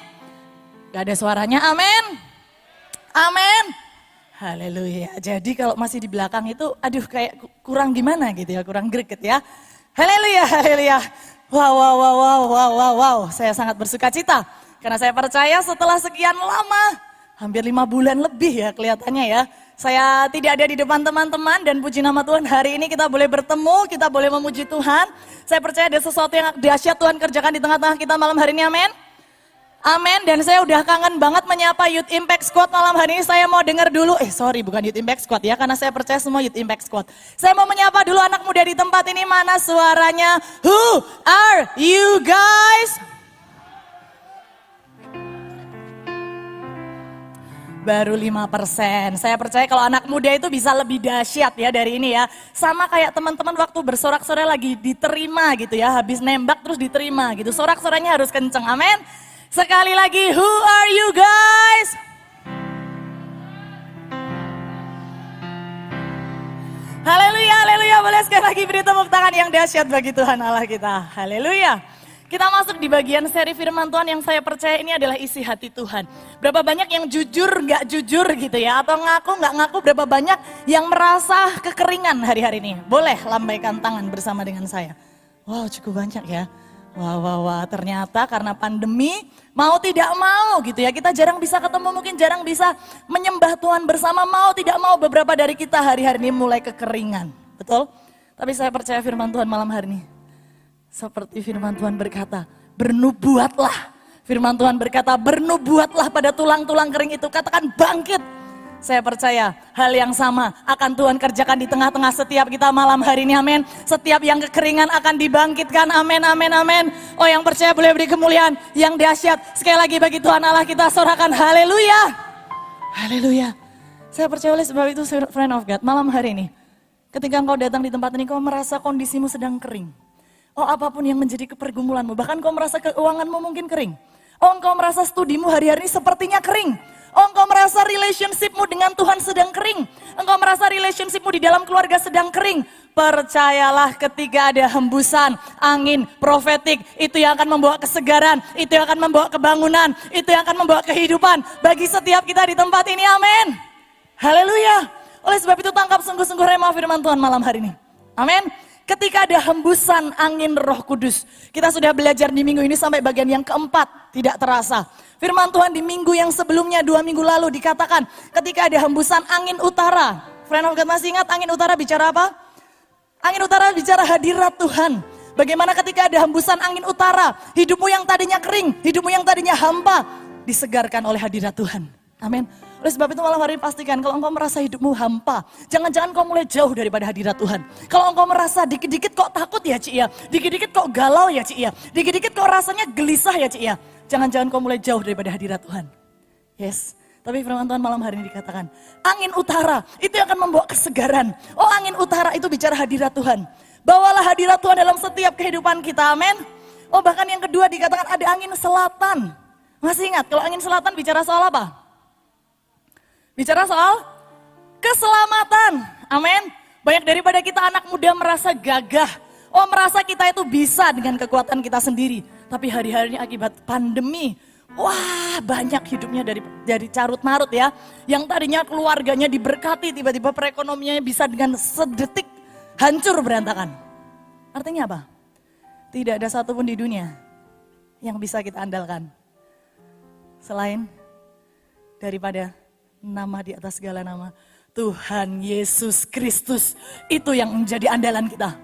Gak ada suaranya, amin. Amin. Haleluya. Jadi kalau masih di belakang itu, aduh kayak ku- kurang gimana gitu ya, kurang greget ya. Haleluya, haleluya. Wow, wow, wow, wow, wow, wow, wow. Saya sangat bersuka cita. Karena saya percaya setelah sekian lama, hampir lima bulan lebih ya kelihatannya ya. Saya tidak ada di depan teman-teman dan puji nama Tuhan hari ini kita boleh bertemu, kita boleh memuji Tuhan. Saya percaya ada sesuatu yang dahsyat Tuhan kerjakan di tengah-tengah kita malam hari ini, amin. Amin. Dan saya udah kangen banget menyapa Youth Impact Squad malam hari ini. Saya mau dengar dulu, eh sorry bukan Youth Impact Squad ya, karena saya percaya semua Youth Impact Squad. Saya mau menyapa dulu anak muda di tempat ini, mana suaranya? Who are you guys? Baru 5%. Saya percaya kalau anak muda itu bisa lebih dahsyat ya dari ini ya. Sama kayak teman-teman waktu bersorak-sorai lagi diterima gitu ya. Habis nembak terus diterima gitu. Sorak-soranya harus kenceng. Amin. Sekali lagi, who are you guys? Haleluya, haleluya. Boleh sekali lagi beri tepuk tangan yang dahsyat bagi Tuhan Allah kita. Haleluya. Kita masuk di bagian seri firman Tuhan yang saya percaya ini adalah isi hati Tuhan. Berapa banyak yang jujur, nggak jujur gitu ya. Atau ngaku, nggak ngaku, berapa banyak yang merasa kekeringan hari-hari ini. Boleh lambaikan tangan bersama dengan saya. Wow cukup banyak ya. Wah, wah, wah, ternyata karena pandemi mau tidak mau gitu ya. Kita jarang bisa ketemu, mungkin jarang bisa menyembah Tuhan bersama. Mau tidak mau beberapa dari kita hari-hari ini mulai kekeringan. Betul? Tapi saya percaya firman Tuhan malam hari ini. Seperti firman Tuhan berkata, bernubuatlah. Firman Tuhan berkata, bernubuatlah pada tulang-tulang kering itu. Katakan bangkit. Saya percaya hal yang sama akan Tuhan kerjakan di tengah-tengah setiap kita malam hari ini, amin. Setiap yang kekeringan akan dibangkitkan, amin, amin, amin. Oh yang percaya boleh beri kemuliaan, yang dahsyat. Sekali lagi bagi Tuhan Allah kita sorakan haleluya. Haleluya. Saya percaya oleh sebab itu friend of God, malam hari ini. Ketika engkau datang di tempat ini, kau merasa kondisimu sedang kering. Oh apa pun yang menjadi kepergumulanmu, bahkan kau merasa keuanganmu mungkin kering. Oh engkau merasa studimu hari-hari ini sepertinya kering. Oh engkau merasa relationshipmu dengan Tuhan sedang kering. Engkau merasa relationshipmu di dalam keluarga sedang kering. Percayalah ketika ada hembusan angin profetik, itu yang akan membawa kesegaran, itu yang akan membawa kebangunan, itu yang akan membawa kehidupan bagi setiap kita di tempat ini. Amin. Haleluya. Oleh sebab itu tangkap sungguh-sungguh rema firman Tuhan malam hari ini. Amin. Ketika ada hembusan angin roh kudus. Kita sudah belajar di minggu ini sampai bagian yang keempat. Tidak terasa. Firman Tuhan di minggu yang sebelumnya, dua minggu lalu dikatakan. Ketika ada hembusan angin utara. Friend of God masih ingat angin utara bicara apa? Angin utara bicara hadirat Tuhan. Bagaimana ketika ada hembusan angin utara. Hidupmu yang tadinya kering, hidupmu yang tadinya hampa. Disegarkan oleh hadirat Tuhan. Amin. Oleh sebab itu malam hari ini pastikan kalau engkau merasa hidupmu hampa, jangan-jangan kau mulai jauh daripada hadirat Tuhan. Kalau engkau merasa dikit-dikit kok takut ya Cik ya, dikit-dikit kok galau ya Cik ya, dikit-dikit kok rasanya gelisah ya Cik ya, jangan-jangan kau mulai jauh daripada hadirat Tuhan. Yes, tapi firman Tuhan malam hari ini dikatakan, angin utara itu akan membawa kesegaran. Oh angin utara itu bicara hadirat Tuhan. Bawalah hadirat Tuhan dalam setiap kehidupan kita, amin. Oh bahkan yang kedua dikatakan ada angin selatan. Masih ingat kalau angin selatan bicara soal apa? Bicara soal keselamatan. Amin. Banyak daripada kita anak muda merasa gagah. Oh merasa kita itu bisa dengan kekuatan kita sendiri. Tapi hari-hari ini akibat pandemi. Wah banyak hidupnya dari dari carut marut ya. Yang tadinya keluarganya diberkati tiba-tiba perekonomiannya bisa dengan sedetik hancur berantakan. Artinya apa? Tidak ada satupun di dunia yang bisa kita andalkan. Selain daripada nama di atas segala nama. Tuhan Yesus Kristus itu yang menjadi andalan kita.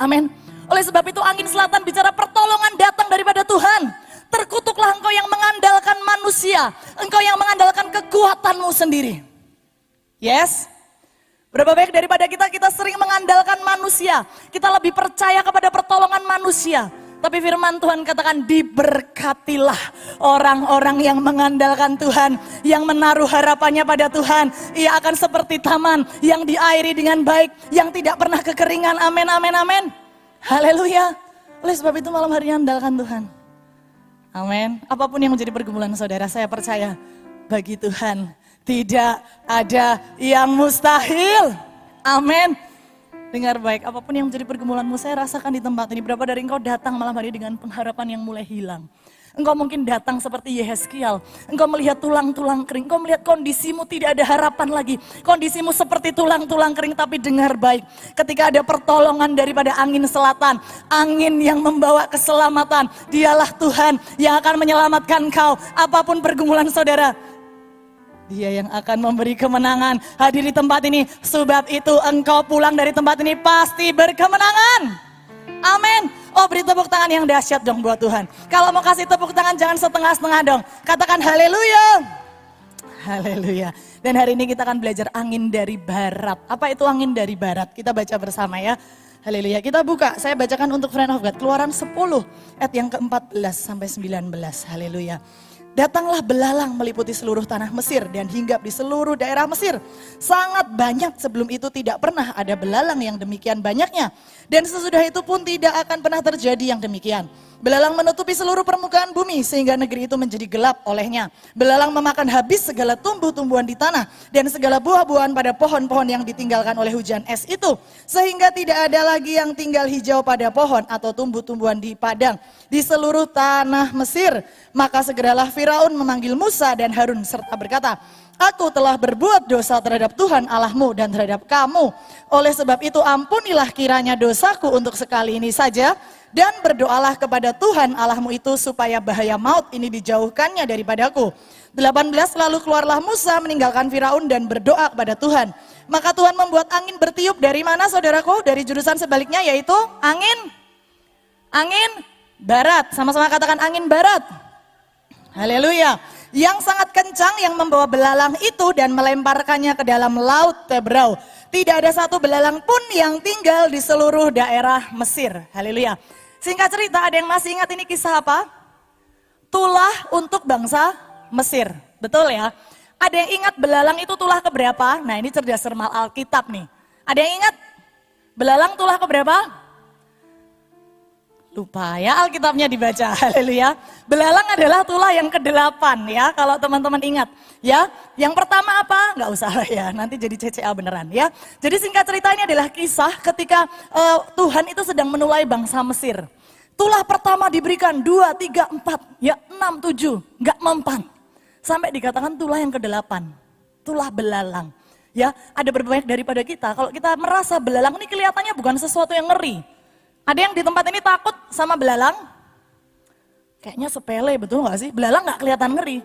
Amin. Oleh sebab itu angin selatan bicara pertolongan datang daripada Tuhan. Terkutuklah engkau yang mengandalkan manusia. Engkau yang mengandalkan kekuatanmu sendiri. Yes. Berapa baik daripada kita, kita sering mengandalkan manusia. Kita lebih percaya kepada pertolongan manusia. Tapi firman Tuhan katakan diberkatilah orang-orang yang mengandalkan Tuhan, yang menaruh harapannya pada Tuhan. Ia akan seperti taman yang diairi dengan baik, yang tidak pernah kekeringan. Amin, amin, amin. Haleluya. Oleh sebab itu malam hari andalkan Tuhan. Amin. Apa pun yang menjadi pergumulan saudara, saya percaya bagi Tuhan tidak ada yang mustahil. Amin. Dengar baik, apa pun yang menjadi pergumulanmu, saya rasakan di tempat ini. Berapa dari engkau datang malam hari dengan pengharapan yang mulai hilang. Engkau mungkin datang seperti Yeheskiel. Engkau melihat tulang-tulang kering. Engkau melihat kondisimu tidak ada harapan lagi. Kondisimu seperti tulang-tulang kering tapi dengar baik. Ketika ada pertolongan daripada angin selatan. Angin yang membawa keselamatan. Dialah Tuhan yang akan menyelamatkan kau. Apa pun pergumulan saudara. Dia yang akan memberi kemenangan hadir di tempat ini. Sebab itu engkau pulang dari tempat ini pasti berkemenangan. Amin. Oh beri tepuk tangan yang dahsyat dong buat Tuhan. Kalau mau kasih tepuk tangan jangan setengah-setengah dong. Katakan haleluya. Haleluya. Dan hari ini kita akan belajar angin dari barat. Apa itu angin dari barat? Kita baca bersama ya. Haleluya. Kita buka. Saya bacakan untuk friend of God. Keluaran 10 ayat yang ke-14 sampai 19. Haleluya. Datanglah belalang meliputi seluruh tanah Mesir dan hinggap di seluruh daerah Mesir. Sangat banyak sebelum itu tidak pernah ada belalang yang demikian banyaknya. Dan sesudah itu pun tidak akan pernah terjadi yang demikian. Belalang menutupi seluruh permukaan bumi sehingga negeri itu menjadi gelap olehnya. Belalang memakan habis segala tumbuh-tumbuhan di tanah dan segala buah-buahan pada pohon-pohon yang ditinggalkan oleh hujan es itu. Sehingga tidak ada lagi yang tinggal hijau pada pohon atau tumbuh-tumbuhan di padang di seluruh tanah Mesir. Maka segeralah Firaun memanggil Musa dan Harun serta berkata, Aku telah berbuat dosa terhadap Tuhan Allahmu dan terhadap kamu. Oleh sebab itu ampunilah kiranya dosaku untuk sekali ini saja. Dan berdoalah kepada Tuhan Allahmu itu supaya bahaya maut ini dijauhkannya daripadaku. 18 lalu keluarlah Musa meninggalkan Firaun dan berdoa kepada Tuhan. Maka Tuhan membuat angin bertiup dari mana saudaraku? Dari jurusan sebaliknya yaitu angin. Angin barat. Sama-sama katakan angin barat. Haleluya. Yang sangat kencang yang membawa belalang itu dan melemparkannya ke dalam laut Tebrau. Tidak ada satu belalang pun yang tinggal di seluruh daerah Mesir. Haleluya. Singkat cerita, ada yang masih ingat ini kisah apa? Tulah untuk bangsa Mesir. Betul ya? Ada yang ingat belalang itu tulah keberapa? Nah ini cerdas sermal Alkitab nih. Ada yang ingat? Belalang tulah keberapa? Lupa ya Alkitabnya dibaca, haleluya. Belalang adalah tulah yang kedelapan ya, kalau teman-teman ingat. Ya, yang pertama apa? Nggak usah lah ya, nanti jadi CCA beneran ya. Jadi singkat cerita ini adalah kisah ketika eh, Tuhan itu sedang menulai bangsa Mesir. Tulah pertama diberikan dua, tiga, empat, ya enam, tujuh, nggak mempan. Sampai dikatakan tulah yang kedelapan, tulah belalang. Ya, ada berbanyak daripada kita. Kalau kita merasa belalang ini kelihatannya bukan sesuatu yang ngeri. Ada yang di tempat ini takut sama belalang? Kayaknya sepele, betul nggak sih? Belalang nggak kelihatan ngeri.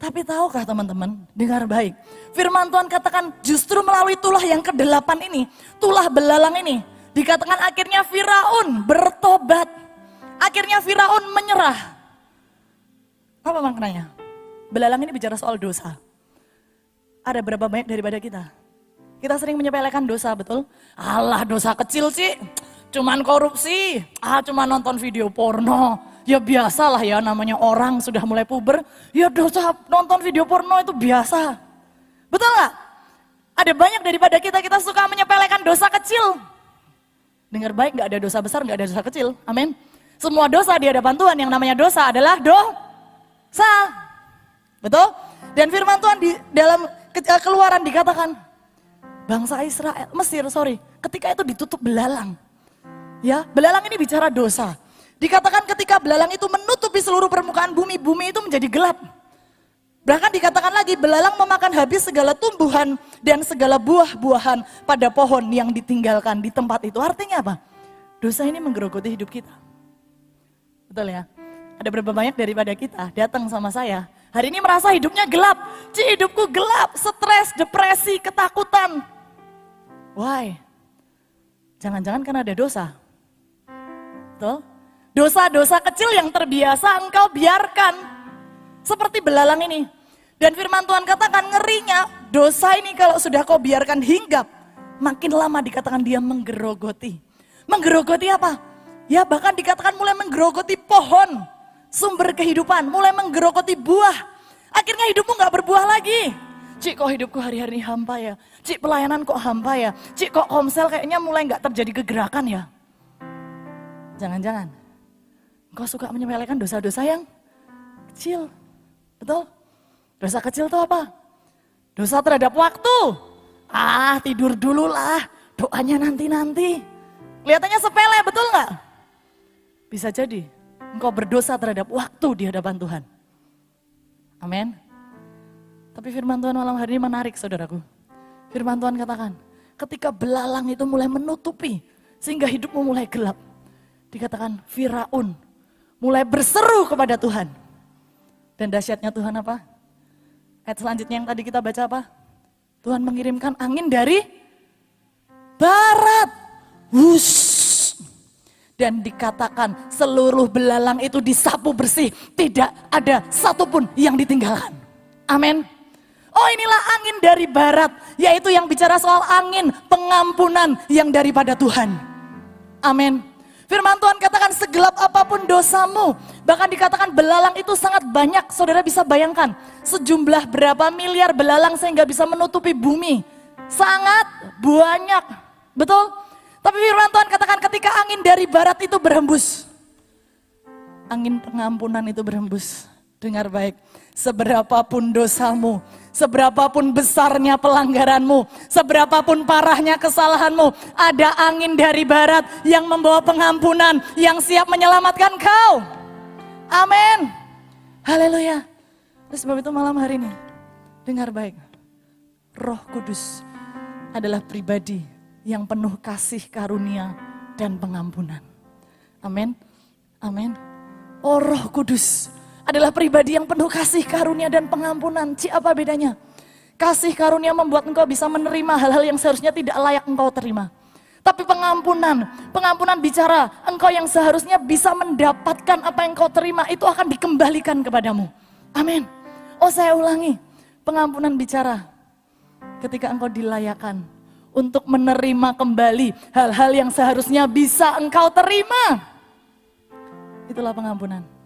Tapi tahukah teman-teman, dengar baik. Firman Tuhan katakan justru melalui tulah yang kedelapan ini, tulah belalang ini, dikatakan akhirnya Firaun bertobat. Akhirnya Firaun menyerah. Apa maknanya? Belalang ini bicara soal dosa. Ada berapa banyak daripada kita? Kita sering menyepelekan dosa, betul? Allah dosa kecil sih, cuman korupsi, ah cuma nonton video porno. Ya biasalah ya namanya orang sudah mulai puber, ya dosa nonton video porno itu biasa. Betul nggak? Ada banyak daripada kita, kita suka menyepelekan dosa kecil. Dengar baik, nggak ada dosa besar, nggak ada dosa kecil. Amin. Semua dosa di hadapan Tuhan yang namanya dosa adalah dosa. Betul? Dan firman Tuhan di dalam eh, keluaran dikatakan, bangsa Israel, Mesir sorry, ketika itu ditutup belalang. Ya, belalang ini bicara dosa. Dikatakan ketika belalang itu menutupi seluruh permukaan bumi, bumi itu menjadi gelap. Bahkan dikatakan lagi, belalang memakan habis segala tumbuhan dan segala buah-buahan pada pohon yang ditinggalkan di tempat itu. Artinya apa? Dosa ini menggerogoti hidup kita. Betul ya? Ada berapa banyak daripada kita datang sama saya, hari ini merasa hidupnya gelap. Ci hidupku gelap, stres, depresi, ketakutan. Why? Jangan-jangan karena ada dosa. Betul? Dosa-dosa kecil yang terbiasa engkau biarkan. Seperti belalang ini. Dan firman Tuhan katakan ngerinya, dosa ini kalau sudah kau biarkan hinggap, makin lama dikatakan dia menggerogoti. Menggerogoti apa? Ya bahkan dikatakan mulai menggerogoti pohon, sumber kehidupan, mulai menggerogoti buah. Akhirnya hidupmu nggak berbuah lagi. Cik kok hidupku hari-hari hampa ya? Cik pelayanan kok hampa ya? Cik kok komsel kayaknya mulai nggak terjadi kegerakan ya? Jangan-jangan engkau suka menyepelekan dosa-dosa yang kecil. Betul? Dosa kecil itu apa? Dosa terhadap waktu. Ah, tidur dulu lah. Doanya nanti-nanti. Kelihatannya sepele, betul nggak? Bisa jadi engkau berdosa terhadap waktu di hadapan Tuhan. Amin. Tapi firman Tuhan malam hari ini menarik saudaraku. Firman Tuhan katakan, ketika belalang itu mulai menutupi, sehingga hidupmu mulai gelap. Dikatakan Firaun mulai berseru kepada Tuhan. Dan dahsyatnya Tuhan apa? Ayat selanjutnya yang tadi kita baca apa? Tuhan mengirimkan angin dari barat. Wush. Dan dikatakan seluruh belalang itu disapu bersih. Tidak ada satupun yang ditinggalkan. Amin. Oh inilah angin dari barat. Yaitu yang bicara soal angin pengampunan yang daripada Tuhan. Amin. Firman Tuhan katakan segelap apa pun dosamu. Bahkan dikatakan belalang itu sangat banyak. Saudara bisa bayangkan. Sejumlah berapa miliar belalang sehingga bisa menutupi bumi. Sangat banyak. Betul? Tapi firman Tuhan katakan ketika angin dari barat itu berhembus. Angin pengampunan itu berhembus. Dengar baik. Seberapapun dosamu, seberapapun besarnya pelanggaranmu, seberapapun parahnya kesalahanmu, ada angin dari barat yang membawa pengampunan, yang siap menyelamatkan kau. Amin. Haleluya. Oleh sebab itu malam hari ini, dengar baik. Roh Kudus adalah pribadi yang penuh kasih karunia dan pengampunan. Amin. Amin. Oh Roh Kudus adalah pribadi yang penuh kasih karunia dan pengampunan. Ci apa bedanya? Kasih karunia membuat engkau bisa menerima hal-hal yang seharusnya tidak layak engkau terima. Tapi pengampunan, pengampunan bicara engkau yang seharusnya bisa mendapatkan apa yang kau terima itu akan dikembalikan kepadamu. Amin. Oh saya ulangi, pengampunan bicara ketika engkau dilayakan untuk menerima kembali hal-hal yang seharusnya bisa engkau terima. Itulah pengampunan.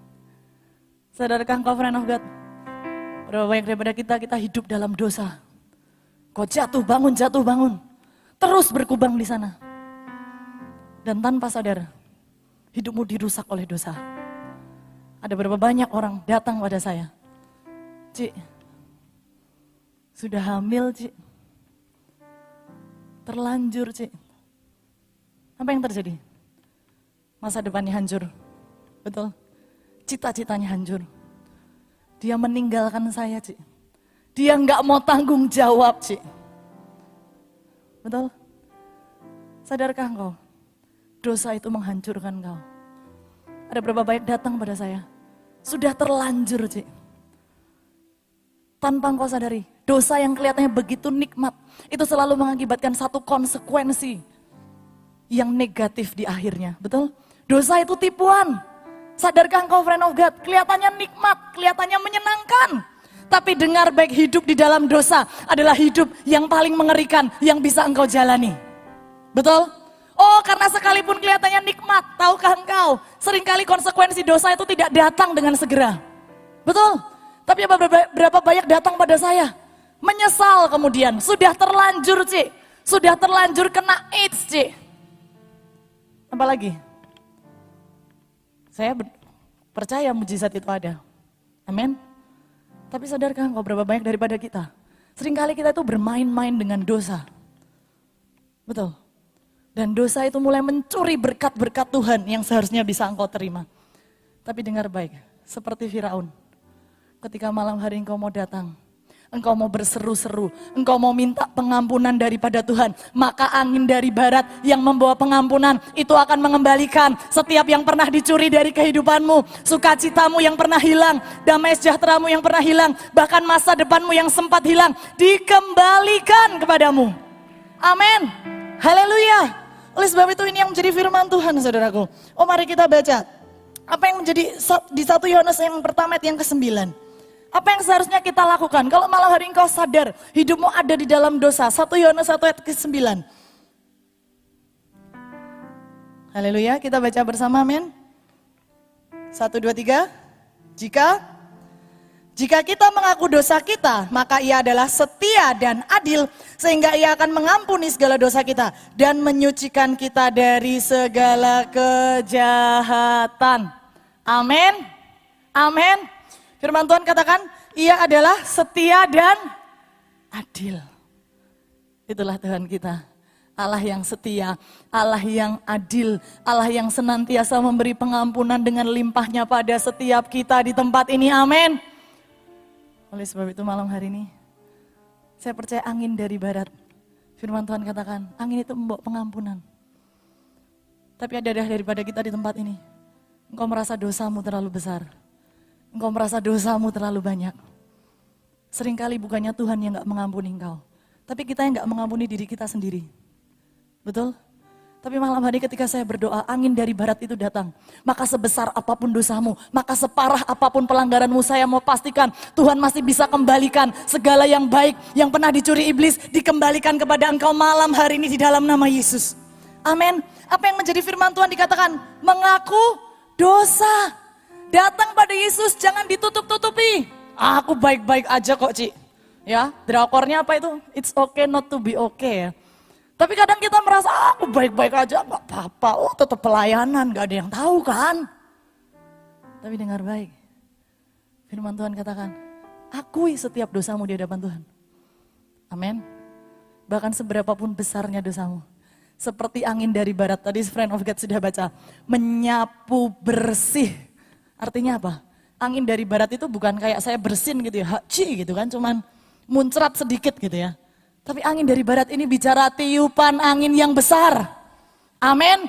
Sadarkah engkau friend of God? Berapa banyak daripada kita, kita hidup dalam dosa. Kau jatuh bangun, jatuh bangun. Terus berkubang di sana. Dan tanpa sadar, hidupmu dirusak oleh dosa. Ada berapa banyak orang datang pada saya. Cik, sudah hamil cik. Terlanjur cik. Apa yang terjadi? Masa depannya hancur. Betul? Cita-citanya hancur. Dia meninggalkan saya cik. Dia nggak mau tanggung jawab cik. Betul? Sadarkah engkau? Dosa itu menghancurkan kau. Ada berapa banyak datang pada saya. Sudah terlanjur cik. Tanpa engkau sadari, dosa yang kelihatannya begitu nikmat, itu selalu mengakibatkan satu konsekuensi yang negatif di akhirnya. Betul? Dosa itu tipuan. Sadarkah engkau friend of God? Kelihatannya nikmat, kelihatannya menyenangkan. Tapi dengar baik hidup di dalam dosa adalah hidup yang paling mengerikan yang bisa engkau jalani. Betul? Oh karena sekalipun kelihatannya nikmat, tahukah engkau? Seringkali konsekuensi dosa itu tidak datang dengan segera. Betul? Tapi berapa, banyak datang pada saya? Menyesal kemudian, sudah terlanjur Cik. Sudah terlanjur kena AIDS Cik. Apalagi? Saya percaya mujizat itu ada. Amin. Tapi sadarkah engkau berapa banyak daripada kita? Seringkali kita itu bermain-main dengan dosa. Betul. Dan dosa itu mulai mencuri berkat-berkat Tuhan yang seharusnya bisa engkau terima. Tapi dengar baik, seperti Firaun. Ketika malam hari engkau mau datang, engkau mau berseru-seru, engkau mau minta pengampunan daripada Tuhan, maka angin dari barat yang membawa pengampunan itu akan mengembalikan setiap yang pernah dicuri dari kehidupanmu, sukacitamu yang pernah hilang, damai sejahteramu yang pernah hilang, bahkan masa depanmu yang sempat hilang, dikembalikan kepadamu. Amin. Haleluya. Oleh sebab itu ini yang menjadi firman Tuhan saudaraku. Oh mari kita baca. Apa yang menjadi di satu Yohanes yang pertama yang ke-9. Apa yang seharusnya kita lakukan? Kalau malam hari engkau sadar hidupmu ada di dalam dosa. 1 Yohanes 1 ayat ke-9. Haleluya, kita baca bersama amin. 1, 2, 3. Jika jika kita mengaku dosa kita, maka ia adalah setia dan adil, sehingga ia akan mengampuni segala dosa kita dan menyucikan kita dari segala kejahatan. Amin. Amin. Firman Tuhan katakan, ia adalah setia dan adil. Itulah Tuhan kita. Allah yang setia, Allah yang adil, Allah yang senantiasa memberi pengampunan dengan limpahnya pada setiap kita di tempat ini. Amin. Oleh sebab itu malam hari ini, saya percaya angin dari barat. Firman Tuhan katakan, angin itu membawa pengampunan. Tapi ada daripada kita di tempat ini. Engkau merasa dosamu terlalu besar. Engkau merasa dosamu terlalu banyak. Seringkali bukannya Tuhan yang gak mengampuni engkau. Tapi kita yang gak mengampuni diri kita sendiri. Betul? Tapi malam hari ketika saya berdoa, angin dari barat itu datang. Maka sebesar apa pun dosamu, maka separah apa pun pelanggaranmu, saya mau pastikan Tuhan masih bisa kembalikan segala yang baik yang pernah dicuri iblis, dikembalikan kepada engkau malam hari ini di dalam nama Yesus. Amin. Apa yang menjadi firman Tuhan dikatakan? Mengaku dosa. Datang pada Yesus, jangan ditutup-tutupi. Aku baik-baik aja kok, Ci. Ya, drakornya apa itu? It's okay not to be okay ya. Tapi kadang kita merasa, ah, aku baik-baik aja, gak apa-apa. Oh tetap pelayanan, gak ada yang tahu kan. Tapi dengar baik. Firman Tuhan katakan, akui setiap dosamu di hadapan Tuhan. Amin. Bahkan seberapapun besarnya dosamu. Seperti angin dari barat, tadi friend of God sudah baca. Menyapu bersih. Artinya apa? Angin dari barat itu bukan kayak saya bersin gitu ya, haci gitu kan, cuman muncrat sedikit gitu ya. Tapi angin dari barat ini bicara tiupan angin yang besar. Amin.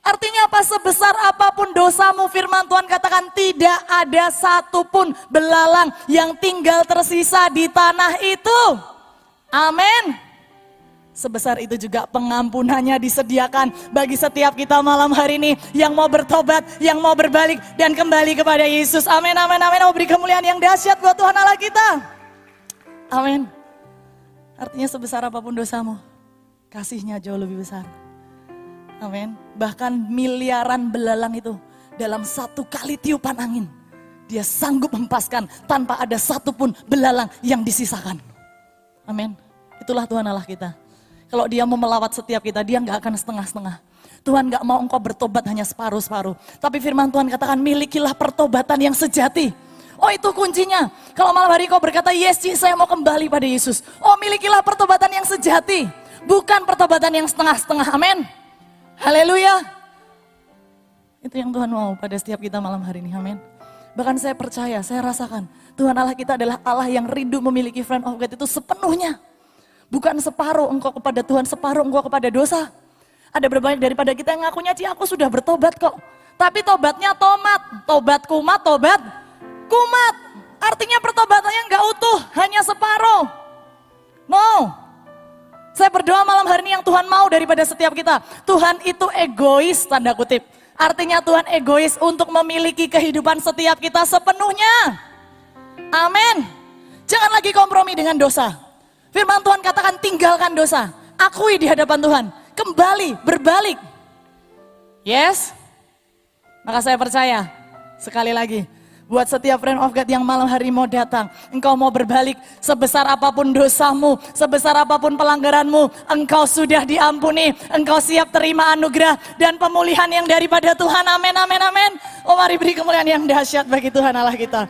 Artinya apa? Sebesar apa pun dosamu firman Tuhan katakan tidak ada satupun belalang yang tinggal tersisa di tanah itu. Amin. Sebesar itu juga pengampunannya disediakan bagi setiap kita malam hari ini yang mau bertobat, yang mau berbalik dan kembali kepada Yesus. Amin, amin, amin. Mau beri kemuliaan yang dahsyat buat Tuhan Allah kita. Amin. Artinya sebesar apa pun dosamu, kasihnya jauh lebih besar. Amin. Bahkan miliaran belalang itu dalam satu kali tiupan angin. Dia sanggup hempaskan tanpa ada satupun belalang yang disisakan. Amin. Itulah Tuhan Allah kita. Kalau dia mau melawat setiap kita, dia nggak akan setengah-setengah. Tuhan gak mau engkau bertobat hanya separuh-separuh. Tapi firman Tuhan katakan milikilah pertobatan yang sejati. Oh itu kuncinya. Kalau malam hari kau berkata, yes saya mau kembali pada Yesus. Oh milikilah pertobatan yang sejati. Bukan pertobatan yang setengah-setengah. Amin. Haleluya. Itu yang Tuhan mau pada setiap kita malam hari ini. Amin. Bahkan saya percaya, saya rasakan. Tuhan Allah kita adalah Allah yang rindu memiliki friend of God itu sepenuhnya. Bukan separuh engkau kepada Tuhan, separuh engkau kepada dosa. Ada berbanyak daripada kita yang ngakunya, Ci aku sudah bertobat kok. Tapi tobatnya tomat, tobat kumat, tobat kumat. Artinya pertobatannya nggak utuh, hanya separuh. No. Saya berdoa malam hari ini yang Tuhan mau daripada setiap kita. Tuhan itu egois, tanda kutip. Artinya Tuhan egois untuk memiliki kehidupan setiap kita sepenuhnya. Amin. Jangan lagi kompromi dengan dosa. Firman Tuhan katakan tinggalkan dosa. Akui di hadapan Tuhan. Kembali, berbalik. Yes? Maka saya percaya, sekali lagi, buat setiap friend of God yang malam hari mau datang, engkau mau berbalik sebesar apa pun dosamu, sebesar apa pun pelanggaranmu, engkau sudah diampuni, engkau siap terima anugerah dan pemulihan yang daripada Tuhan. Amin, amin, amin. Oh mari beri kemuliaan yang dahsyat bagi Tuhan Allah kita.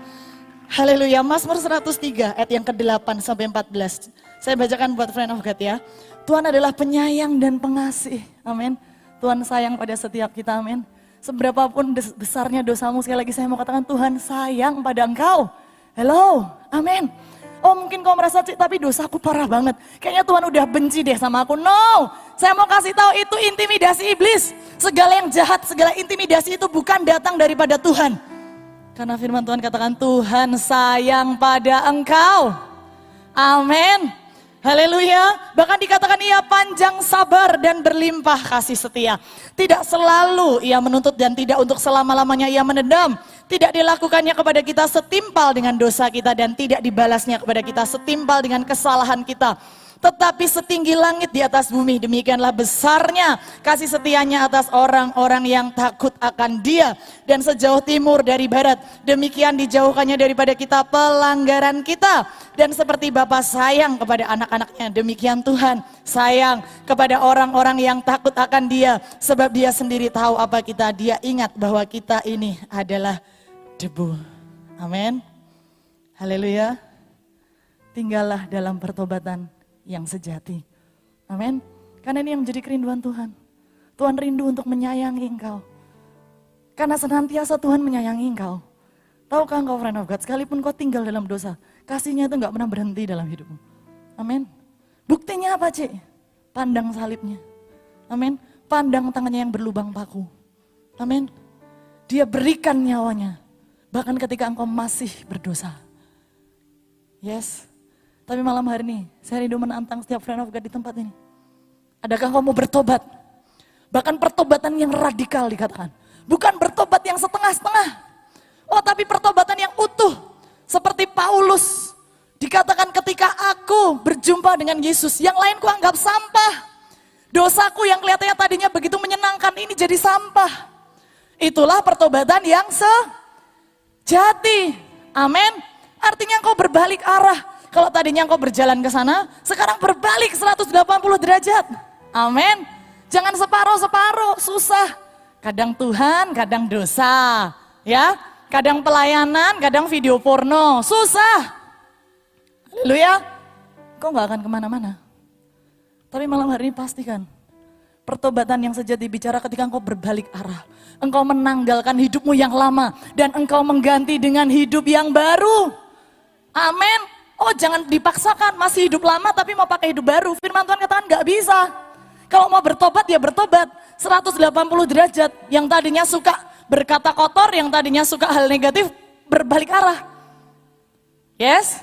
Haleluya, Mazmur 103 ayat yang ke-8 sampai 14. Saya bacakan buat friend of God ya. Tuhan adalah penyayang dan pengasih. Amin. Tuhan sayang pada setiap kita, amin. Seberapapun besarnya dosamu, sekali lagi saya mau katakan Tuhan sayang pada engkau. Hello, amin. Oh mungkin kau merasa, "Cik, tapi dosaku parah banget. Kayaknya Tuhan udah benci deh sama aku. No, saya mau kasih tahu itu intimidasi iblis. Segala yang jahat, segala intimidasi itu bukan datang daripada Tuhan. Karena firman Tuhan katakan Tuhan sayang pada engkau. Amin. Haleluya. Bahkan dikatakan ia panjang sabar dan berlimpah kasih setia. Tidak selalu ia menuntut dan tidak untuk selama-lamanya ia menendam. Tidak dilakukannya kepada kita setimpal dengan dosa kita dan tidak dibalasnya kepada kita setimpal dengan kesalahan kita. Tetapi setinggi langit di atas bumi, demikianlah besarnya kasih setianya atas orang-orang yang takut akan dia. Dan sejauh timur dari barat, demikian dijauhkannya daripada kita pelanggaran kita. Dan seperti Bapa sayang kepada anak-anaknya, demikian Tuhan sayang kepada orang-orang yang takut akan dia. Sebab dia sendiri tahu apa kita, dia ingat bahwa kita ini adalah debu. Amin. Haleluya. Tinggallah dalam pertobatan yang sejati. Amin. Karena ini yang menjadi kerinduan Tuhan. Tuhan rindu untuk menyayangi engkau. Karena senantiasa Tuhan menyayangi engkau. Tahukah engkau friend of God, sekalipun kau tinggal dalam dosa, kasihnya itu nggak pernah berhenti dalam hidupmu. Amin. Buktinya apa cik? Pandang salibnya. Amin. Pandang tangannya yang berlubang paku. Amin. Dia berikan nyawanya. Bahkan ketika engkau masih berdosa. Yes. Tapi malam hari ini, saya rindu menantang setiap friend of God di tempat ini. Adakah kamu bertobat? Bahkan pertobatan yang radikal dikatakan. Bukan bertobat yang setengah-setengah. Oh tapi pertobatan yang utuh. Seperti Paulus. Dikatakan ketika aku berjumpa dengan Yesus, yang lain ku anggap sampah. Dosaku yang kelihatannya tadinya begitu menyenangkan, ini jadi sampah. Itulah pertobatan yang sejati. Amin. Artinya engkau berbalik arah. Kalau tadinya engkau berjalan ke sana, sekarang berbalik 180 derajat. Amin. Jangan separuh-separuh, susah. Kadang Tuhan, kadang dosa. Ya, kadang pelayanan, kadang video porno. Susah. Haleluya. Kau nggak akan ke mana-mana. Tapi malam hari ini pastikan. Pertobatan yang sejati bicara ketika engkau berbalik arah. Engkau menanggalkan hidupmu yang lama. Dan engkau mengganti dengan hidup yang baru. Amin. Oh jangan dipaksakan, masih hidup lama tapi mau pakai hidup baru. Firman Tuhan katakan nggak bisa. Kalau mau bertobat ya bertobat. 180 derajat. Yang tadinya suka berkata kotor, yang tadinya suka hal negatif, berbalik arah. Yes?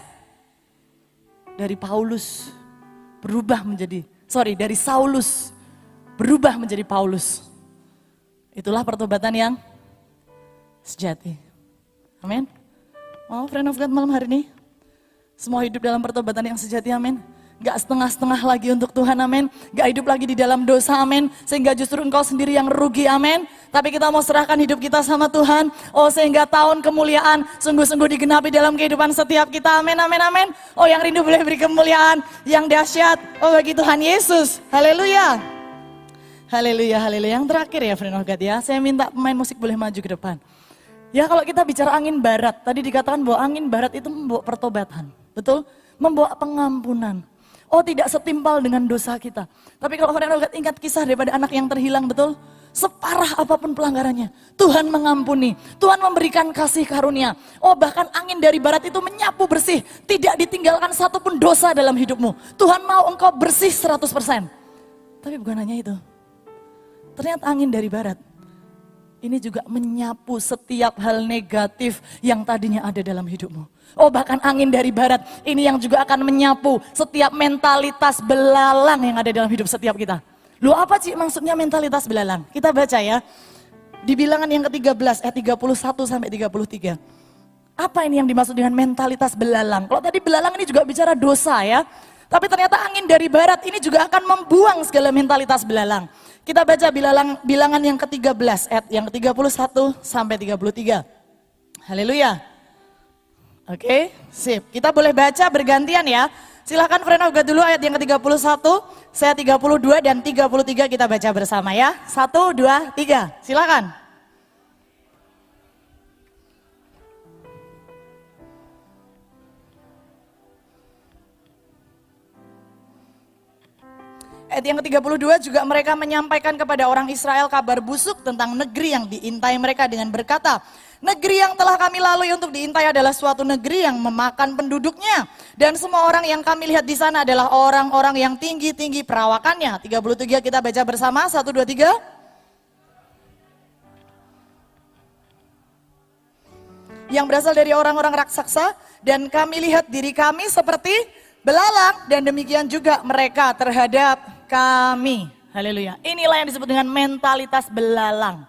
Dari Paulus berubah menjadi, sorry dari Saulus berubah menjadi Paulus. Itulah pertobatan yang sejati. Amin. Mau friend of God malam hari ini? Semua hidup dalam pertobatan yang sejati, amin. Gak setengah-setengah lagi untuk Tuhan, amin. Gak hidup lagi di dalam dosa, amin. Sehingga justru engkau sendiri yang rugi, amin. Tapi kita mau serahkan hidup kita sama Tuhan. Oh sehingga tahun kemuliaan sungguh-sungguh digenapi dalam kehidupan setiap kita, amin, amin, amin. Oh yang rindu boleh beri kemuliaan yang dahsyat. Oh bagi Tuhan Yesus, haleluya. Haleluya, haleluya. Yang terakhir ya friend of God ya, saya minta pemain musik boleh maju ke depan. Ya kalau kita bicara angin barat, tadi dikatakan bahwa angin barat itu membawa pertobatan. Betul? Membawa pengampunan. Oh tidak setimpal dengan dosa kita. Tapi kalau of God ingat kisah daripada anak yang terhilang, betul? Separah apa pun pelanggarannya, Tuhan mengampuni, Tuhan memberikan kasih karunia. Oh bahkan angin dari barat itu menyapu bersih, tidak ditinggalkan satupun dosa dalam hidupmu. Tuhan mau engkau bersih 100%. Tapi bukan hanya itu, ternyata angin dari barat ini juga menyapu setiap hal negatif yang tadinya ada dalam hidupmu. Oh bahkan angin dari barat ini yang juga akan menyapu setiap mentalitas belalang yang ada dalam hidup setiap kita. Lu apa sih maksudnya mentalitas belalang? Kita baca ya. Di bilangan yang ke-13 ayat 31 sampai 33. Apa ini yang dimaksud dengan mentalitas belalang? Kalau tadi belalang ini juga bicara dosa ya. Tapi ternyata angin dari barat ini juga akan membuang segala mentalitas belalang. Kita baca bilangan, bilangan yang ke-13 ayat yang ke-31 sampai 33. Haleluya. Oke, sip. Kita boleh baca bergantian ya. Silahkan friend of God dulu ayat yang ke-31, saya 32 dan 33 kita baca bersama ya. Satu, dua, tiga. Silakan. Ayat yang ke-32 juga mereka menyampaikan kepada orang Israel kabar busuk tentang negeri yang diintai mereka dengan berkata, Negeri yang telah kami lalui untuk diintai adalah suatu negeri yang memakan penduduknya. Dan semua orang yang kami lihat di sana adalah orang-orang yang tinggi-tinggi perawakannya. 33 kita baca bersama, 1, 2, 3. Yang berasal dari orang-orang raksasa dan kami lihat diri kami seperti belalang dan demikian juga mereka terhadap kami. Haleluya. Inilah yang disebut dengan mentalitas belalang.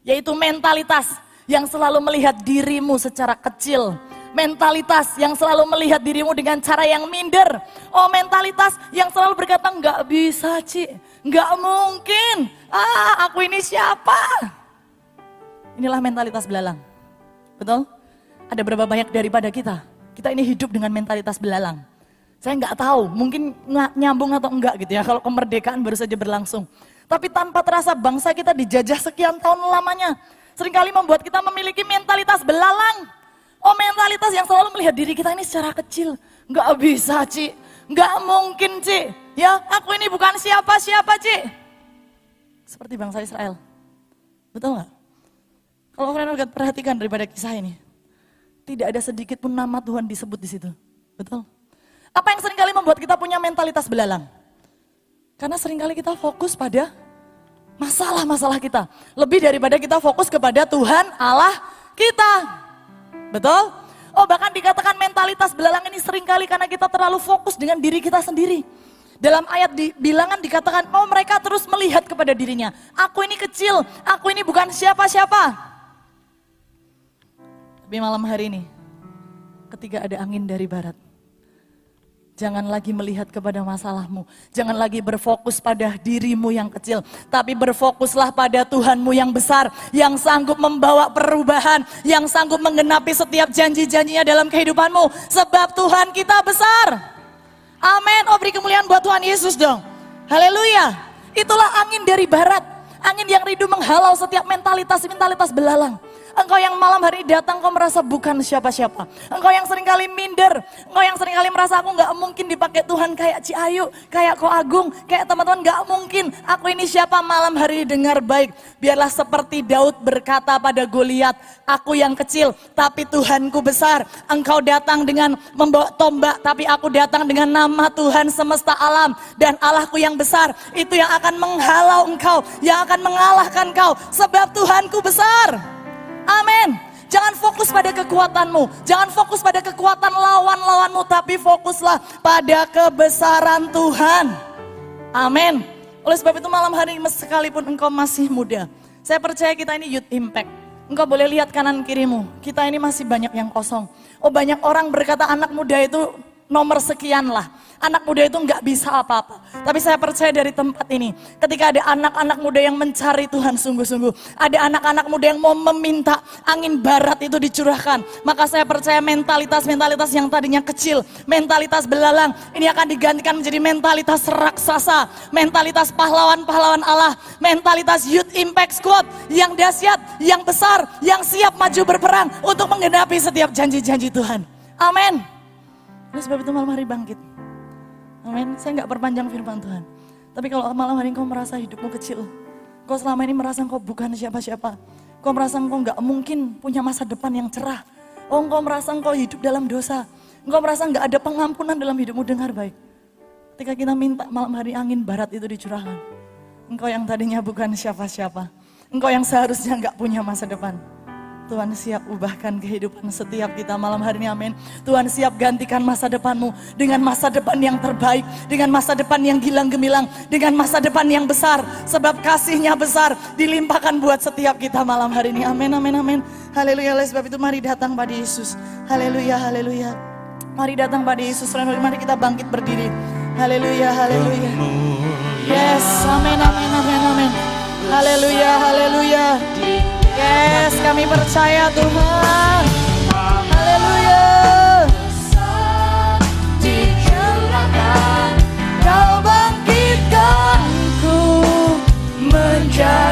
Yaitu mentalitas yang selalu melihat dirimu secara kecil. Mentalitas yang selalu melihat dirimu dengan cara yang minder. Oh mentalitas yang selalu berkata nggak bisa Ci, nggak mungkin. Ah aku ini siapa? Inilah mentalitas belalang. Betul? Ada berapa banyak daripada kita? Kita ini hidup dengan mentalitas belalang. Saya nggak tahu, mungkin nyambung atau enggak gitu ya, kalau kemerdekaan baru saja berlangsung. Tapi tanpa terasa bangsa kita dijajah sekian tahun lamanya. Seringkali membuat kita memiliki mentalitas belalang. Oh mentalitas yang selalu melihat diri kita ini secara kecil. Nggak bisa Ci, nggak mungkin Ci. Ya aku ini bukan siapa-siapa Ci. Seperti bangsa Israel. Betul nggak? Kalau kalian perhatikan daripada kisah ini. Tidak ada sedikit pun nama Tuhan disebut di situ. Betul? Apa yang sering kali membuat kita punya mentalitas belalang? Karena sering kali kita fokus pada masalah-masalah kita. Lebih daripada kita fokus kepada Tuhan Allah kita. Betul? Oh bahkan dikatakan mentalitas belalang ini sering kali karena kita terlalu fokus dengan diri kita sendiri. Dalam ayat di, bilangan dikatakan, oh mereka terus melihat kepada dirinya. Aku ini kecil, aku ini bukan siapa-siapa. Tapi malam hari ini, ketika ada angin dari barat, Jangan lagi melihat kepada masalahmu. Jangan lagi berfokus pada dirimu yang kecil. Tapi berfokuslah pada Tuhanmu yang besar. Yang sanggup membawa perubahan. Yang sanggup menggenapi setiap janji-janjinya dalam kehidupanmu. Sebab Tuhan kita besar. Amin. Oh beri kemuliaan buat Tuhan Yesus dong. Haleluya. Itulah angin dari barat. Angin yang rindu menghalau setiap mentalitas-mentalitas belalang. Engkau yang malam hari datang kau merasa bukan siapa-siapa. Engkau yang sering kali minder. Engkau yang sering kali merasa aku nggak mungkin dipakai Tuhan kayak Ci Ayu, kayak Ko Agung, kayak teman-teman nggak mungkin. Aku ini siapa malam hari dengar baik. Biarlah seperti Daud berkata pada Goliat, aku yang kecil tapi Tuhanku besar. Engkau datang dengan membawa tombak tapi aku datang dengan nama Tuhan semesta alam dan Allahku yang besar. Itu yang akan menghalau engkau, yang akan mengalahkan engkau sebab Tuhanku besar. Amin. Jangan fokus pada kekuatanmu, jangan fokus pada kekuatan lawan-lawanmu, tapi fokuslah pada kebesaran Tuhan. Amin. Oleh sebab itu malam hari ini sekalipun engkau masih muda, saya percaya kita ini youth impact. Engkau boleh lihat kanan kirimu, kita ini masih banyak yang kosong. Oh banyak orang berkata anak muda itu nomor sekian lah. Anak muda itu nggak bisa apa-apa. Tapi saya percaya dari tempat ini, ketika ada anak-anak muda yang mencari Tuhan sungguh-sungguh, ada anak-anak muda yang mau meminta angin barat itu dicurahkan, maka saya percaya mentalitas-mentalitas yang tadinya kecil, mentalitas belalang, ini akan digantikan menjadi mentalitas raksasa, mentalitas pahlawan-pahlawan Allah, mentalitas youth impact squad yang dahsyat, yang besar, yang siap maju berperang untuk menggenapi setiap janji-janji Tuhan. Amin. Oleh sebab itu malam hari bangkit. Amin. Saya nggak perpanjang firman Tuhan. Tapi kalau malam hari engkau merasa hidupmu kecil, kau selama ini merasa engkau bukan siapa-siapa, kau merasa engkau nggak mungkin punya masa depan yang cerah, oh engkau merasa engkau hidup dalam dosa, engkau merasa nggak ada pengampunan dalam hidupmu, dengar baik. Ketika kita minta malam hari angin barat itu dicurahkan, engkau yang tadinya bukan siapa-siapa, engkau yang seharusnya nggak punya masa depan, Tuhan siap ubahkan kehidupan setiap kita malam hari ini amin. Tuhan siap gantikan masa depanmu dengan masa depan yang terbaik, dengan masa depan yang gilang gemilang, dengan masa depan yang besar. Sebab kasihnya besar dilimpahkan buat setiap kita malam hari ini. Amin, amin, amin. Haleluya. Oleh sebab itu mari datang pada Yesus. Haleluya, haleluya. Mari datang pada Yesus. Mari kita bangkit berdiri. Haleluya, haleluya. Yes, amin, amin, amin, amin. Haleluya, haleluya. Yes, kami percaya Tuhan. Haleluya. Kau bangkitkanku menjadi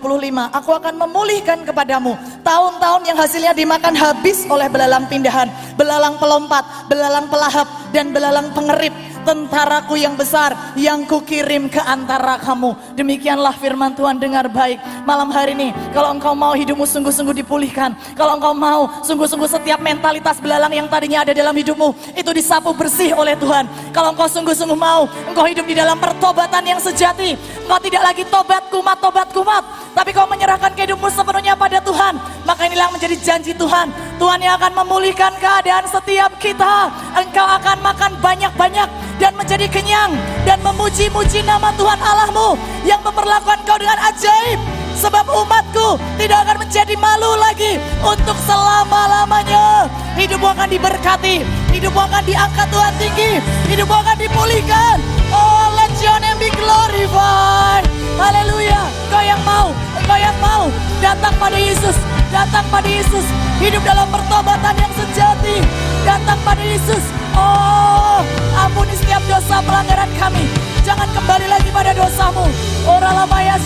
25 aku akan memulihkan kepadamu tahun-tahun yang hasilnya dimakan habis oleh belalang pindahan, belalang pelompat, belalang pelahap dan belalang pengerip tentaraku yang besar yang kukirim ke antara kamu. Demikianlah firman Tuhan dengar baik malam hari ini. Kalau engkau mau hidupmu sungguh-sungguh dipulihkan, kalau engkau mau sungguh-sungguh setiap mentalitas belalang yang tadinya ada dalam hidupmu itu disapu bersih oleh Tuhan. Kalau engkau sungguh-sungguh mau, engkau hidup di dalam pertobatan yang sejati. Engkau tidak lagi tobat kumat, tobat kumat, tapi kau menyerahkan kehidupanmu sepenuhnya pada Tuhan. Maka inilah menjadi janji Tuhan. Tuhan yang akan memulihkan keadaan setiap kita. Engkau akan makan banyak-banyak dan menjadi kenyang dan memuji-muji nama Tuhan Allahmu yang memperlakukan kau dengan ajaib. Sebab umatku tidak akan menjadi malu lagi untuk selama-lamanya. Hidupmu akan diberkati, hidupmu akan diangkat Tuhan tinggi, hidupmu akan dipulihkan. Oh, let your name be glorified. Haleluya. Kau yang mau, kau yang mau datang pada Yesus, datang pada Yesus, hidup dalam pertobatan yang sejati, datang pada Yesus. Oh, ampuni setiap dosa pelanggaran kami. Jangan kembali lagi pada dosamu. Ora lama ya.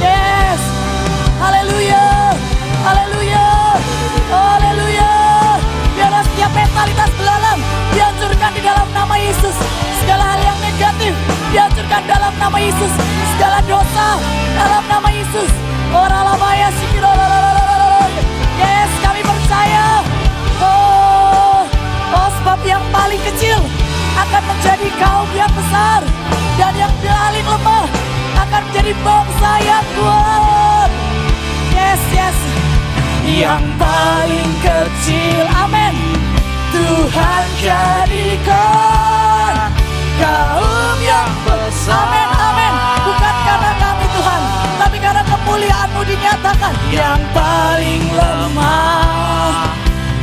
Yes. Haleluya. Haleluya. Haleluya. Biarlah setiap mentalitas belalang dihancurkan di dalam nama Yesus. Segala hal yang negatif dihancurkan dalam nama Yesus. Segala dosa dalam nama Yesus. Yes, kami percaya. Oh, sebab yang paling kecil akan menjadi kaum yang besar dan yang paling lemah akan menjadi bangsa yang. Yes, yes. Yang paling kecil, amin. Tuhan jadikan kaum yang besar. Dinyatakan. Yang paling lemah,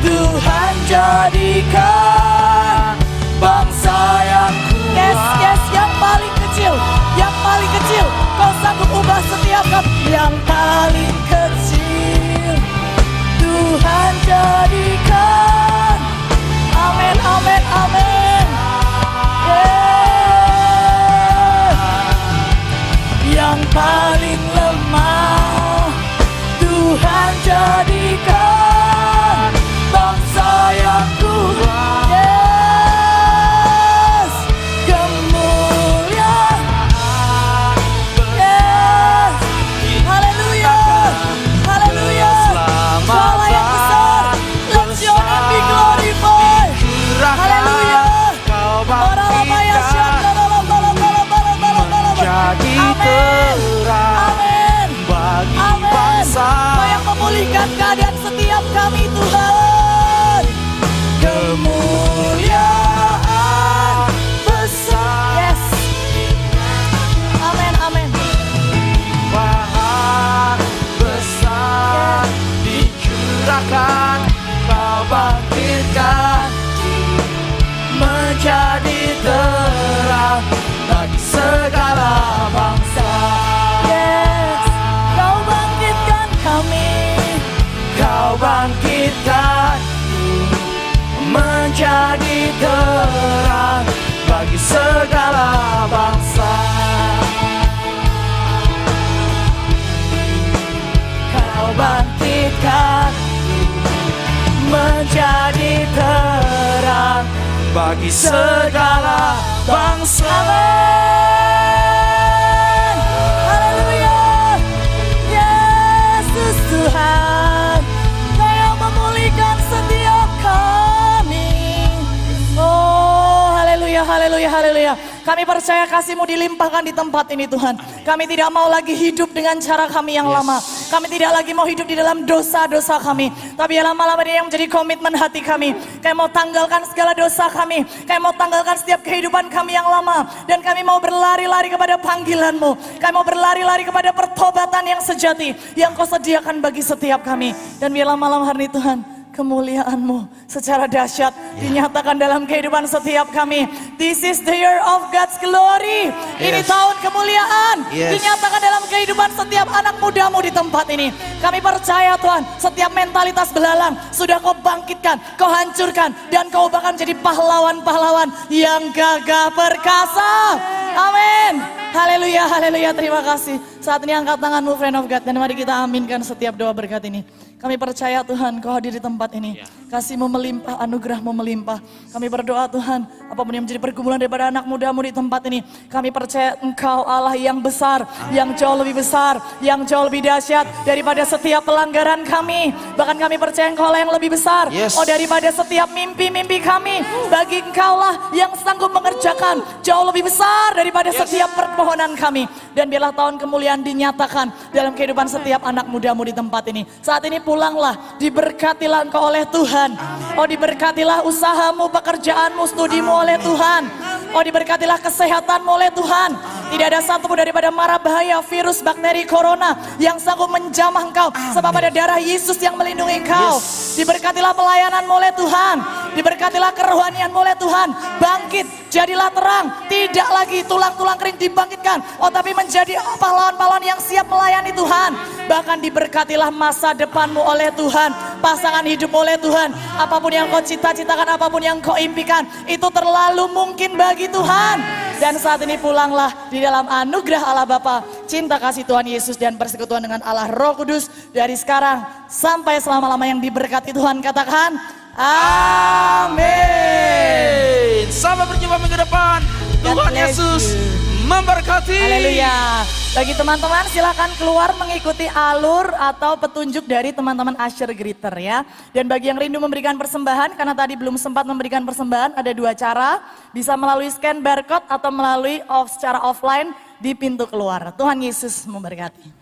Tuhan jadikan bangsa yang kuat. Yes, yes, yang paling kecil, yang paling kecil. Kau sanggup ubah setiap kami. Yang paling kecil, Tuhan jadikan. Amin, amin, amin. Yeah. Yang paling bagi segala bangsa. Kami percaya kasih-Mu dilimpahkan di tempat ini Tuhan. Kami tidak mau lagi hidup dengan cara kami yang lama. Kami tidak lagi mau hidup di dalam dosa-dosa kami. Tapi dalam malam ini yang menjadi komitmen hati kami. Kami mau tanggalkan segala dosa kami. Kami mau tanggalkan setiap kehidupan kami yang lama. Dan kami mau berlari-lari kepada panggilan-Mu. Kami mau berlari-lari kepada pertobatan yang sejati. Yang kau sediakan bagi setiap kami. Dan biarlah malam hari ini Tuhan kemuliaan-Mu secara dahsyat dinyatakan dalam kehidupan setiap kami. This is the year of God's glory. Ini Yes. tahun kemuliaan Yes. dinyatakan dalam kehidupan setiap anak mudamu di tempat ini. Kami percaya Tuhan, setiap mentalitas belalang sudah kau bangkitkan, kau hancurkan, dan kau bahkan jadi pahlawan-pahlawan yang gagah perkasa. Amin. Haleluya, haleluya, terima kasih. Saat ini angkat tanganmu friend of God dan mari kita aminkan setiap doa berkat ini. Kami percaya Tuhan kau hadir di tempat ini. Kasihmu melimpah, anugerahmu melimpah. Kami berdoa Tuhan, apa pun yang menjadi pergumulan daripada anak mudamu di tempat ini. Kami percaya engkau Allah yang besar, yang jauh lebih besar, yang jauh lebih dahsyat daripada setiap pelanggaran kami. Bahkan kami percaya engkau Allah yang lebih besar. Yes. Oh daripada setiap mimpi-mimpi kami. Bagi engkau lah yang sanggup mengerjakan jauh lebih besar daripada setiap permohonan kami. Dan biarlah tahun kemuliaan dinyatakan dalam kehidupan setiap anak mudamu di tempat ini. Saat ini pulanglah, diberkatilah engkau oleh Tuhan. Oh diberkatilah usahamu, pekerjaanmu, studimu oleh Tuhan. Oh diberkatilah kesehatanmu oleh Tuhan. Tidak ada satupun daripada mara bahaya virus bakteri corona yang sanggup menjamah engkau. Sebab ada darah Yesus yang melindungi engkau. Diberkatilah pelayananmu oleh Tuhan. Diberkatilah kerohanianmu oleh Tuhan. Bangkit, jadilah terang. Tidak lagi tulang-tulang kering dibangkitkan. Oh tapi menjadi pahlawan-pahlawan yang siap melayani Tuhan. Bahkan diberkatilah masa depanmu oleh Tuhan. Pasangan hidup oleh Tuhan. Apa pun yang kau cita-citakan, apa pun yang kau impikan. Itu terlalu mungkin bagi Tuhan. Dan saat ini pulanglah di dalam anugerah Allah Bapa, cinta kasih Tuhan Yesus dan persekutuan dengan Allah Roh Kudus dari sekarang sampai selama-lama yang diberkati Tuhan katakan amin. Sampai berjumpa minggu depan. Tuhan Yesus. Memberkati. Haleluya. Bagi teman-teman silakan keluar mengikuti alur atau petunjuk dari teman-teman Asher Greeter ya. Dan bagi yang rindu memberikan persembahan, karena tadi belum sempat memberikan persembahan, ada dua cara. Bisa melalui scan barcode atau melalui off secara offline di pintu keluar. Tuhan Yesus memberkati.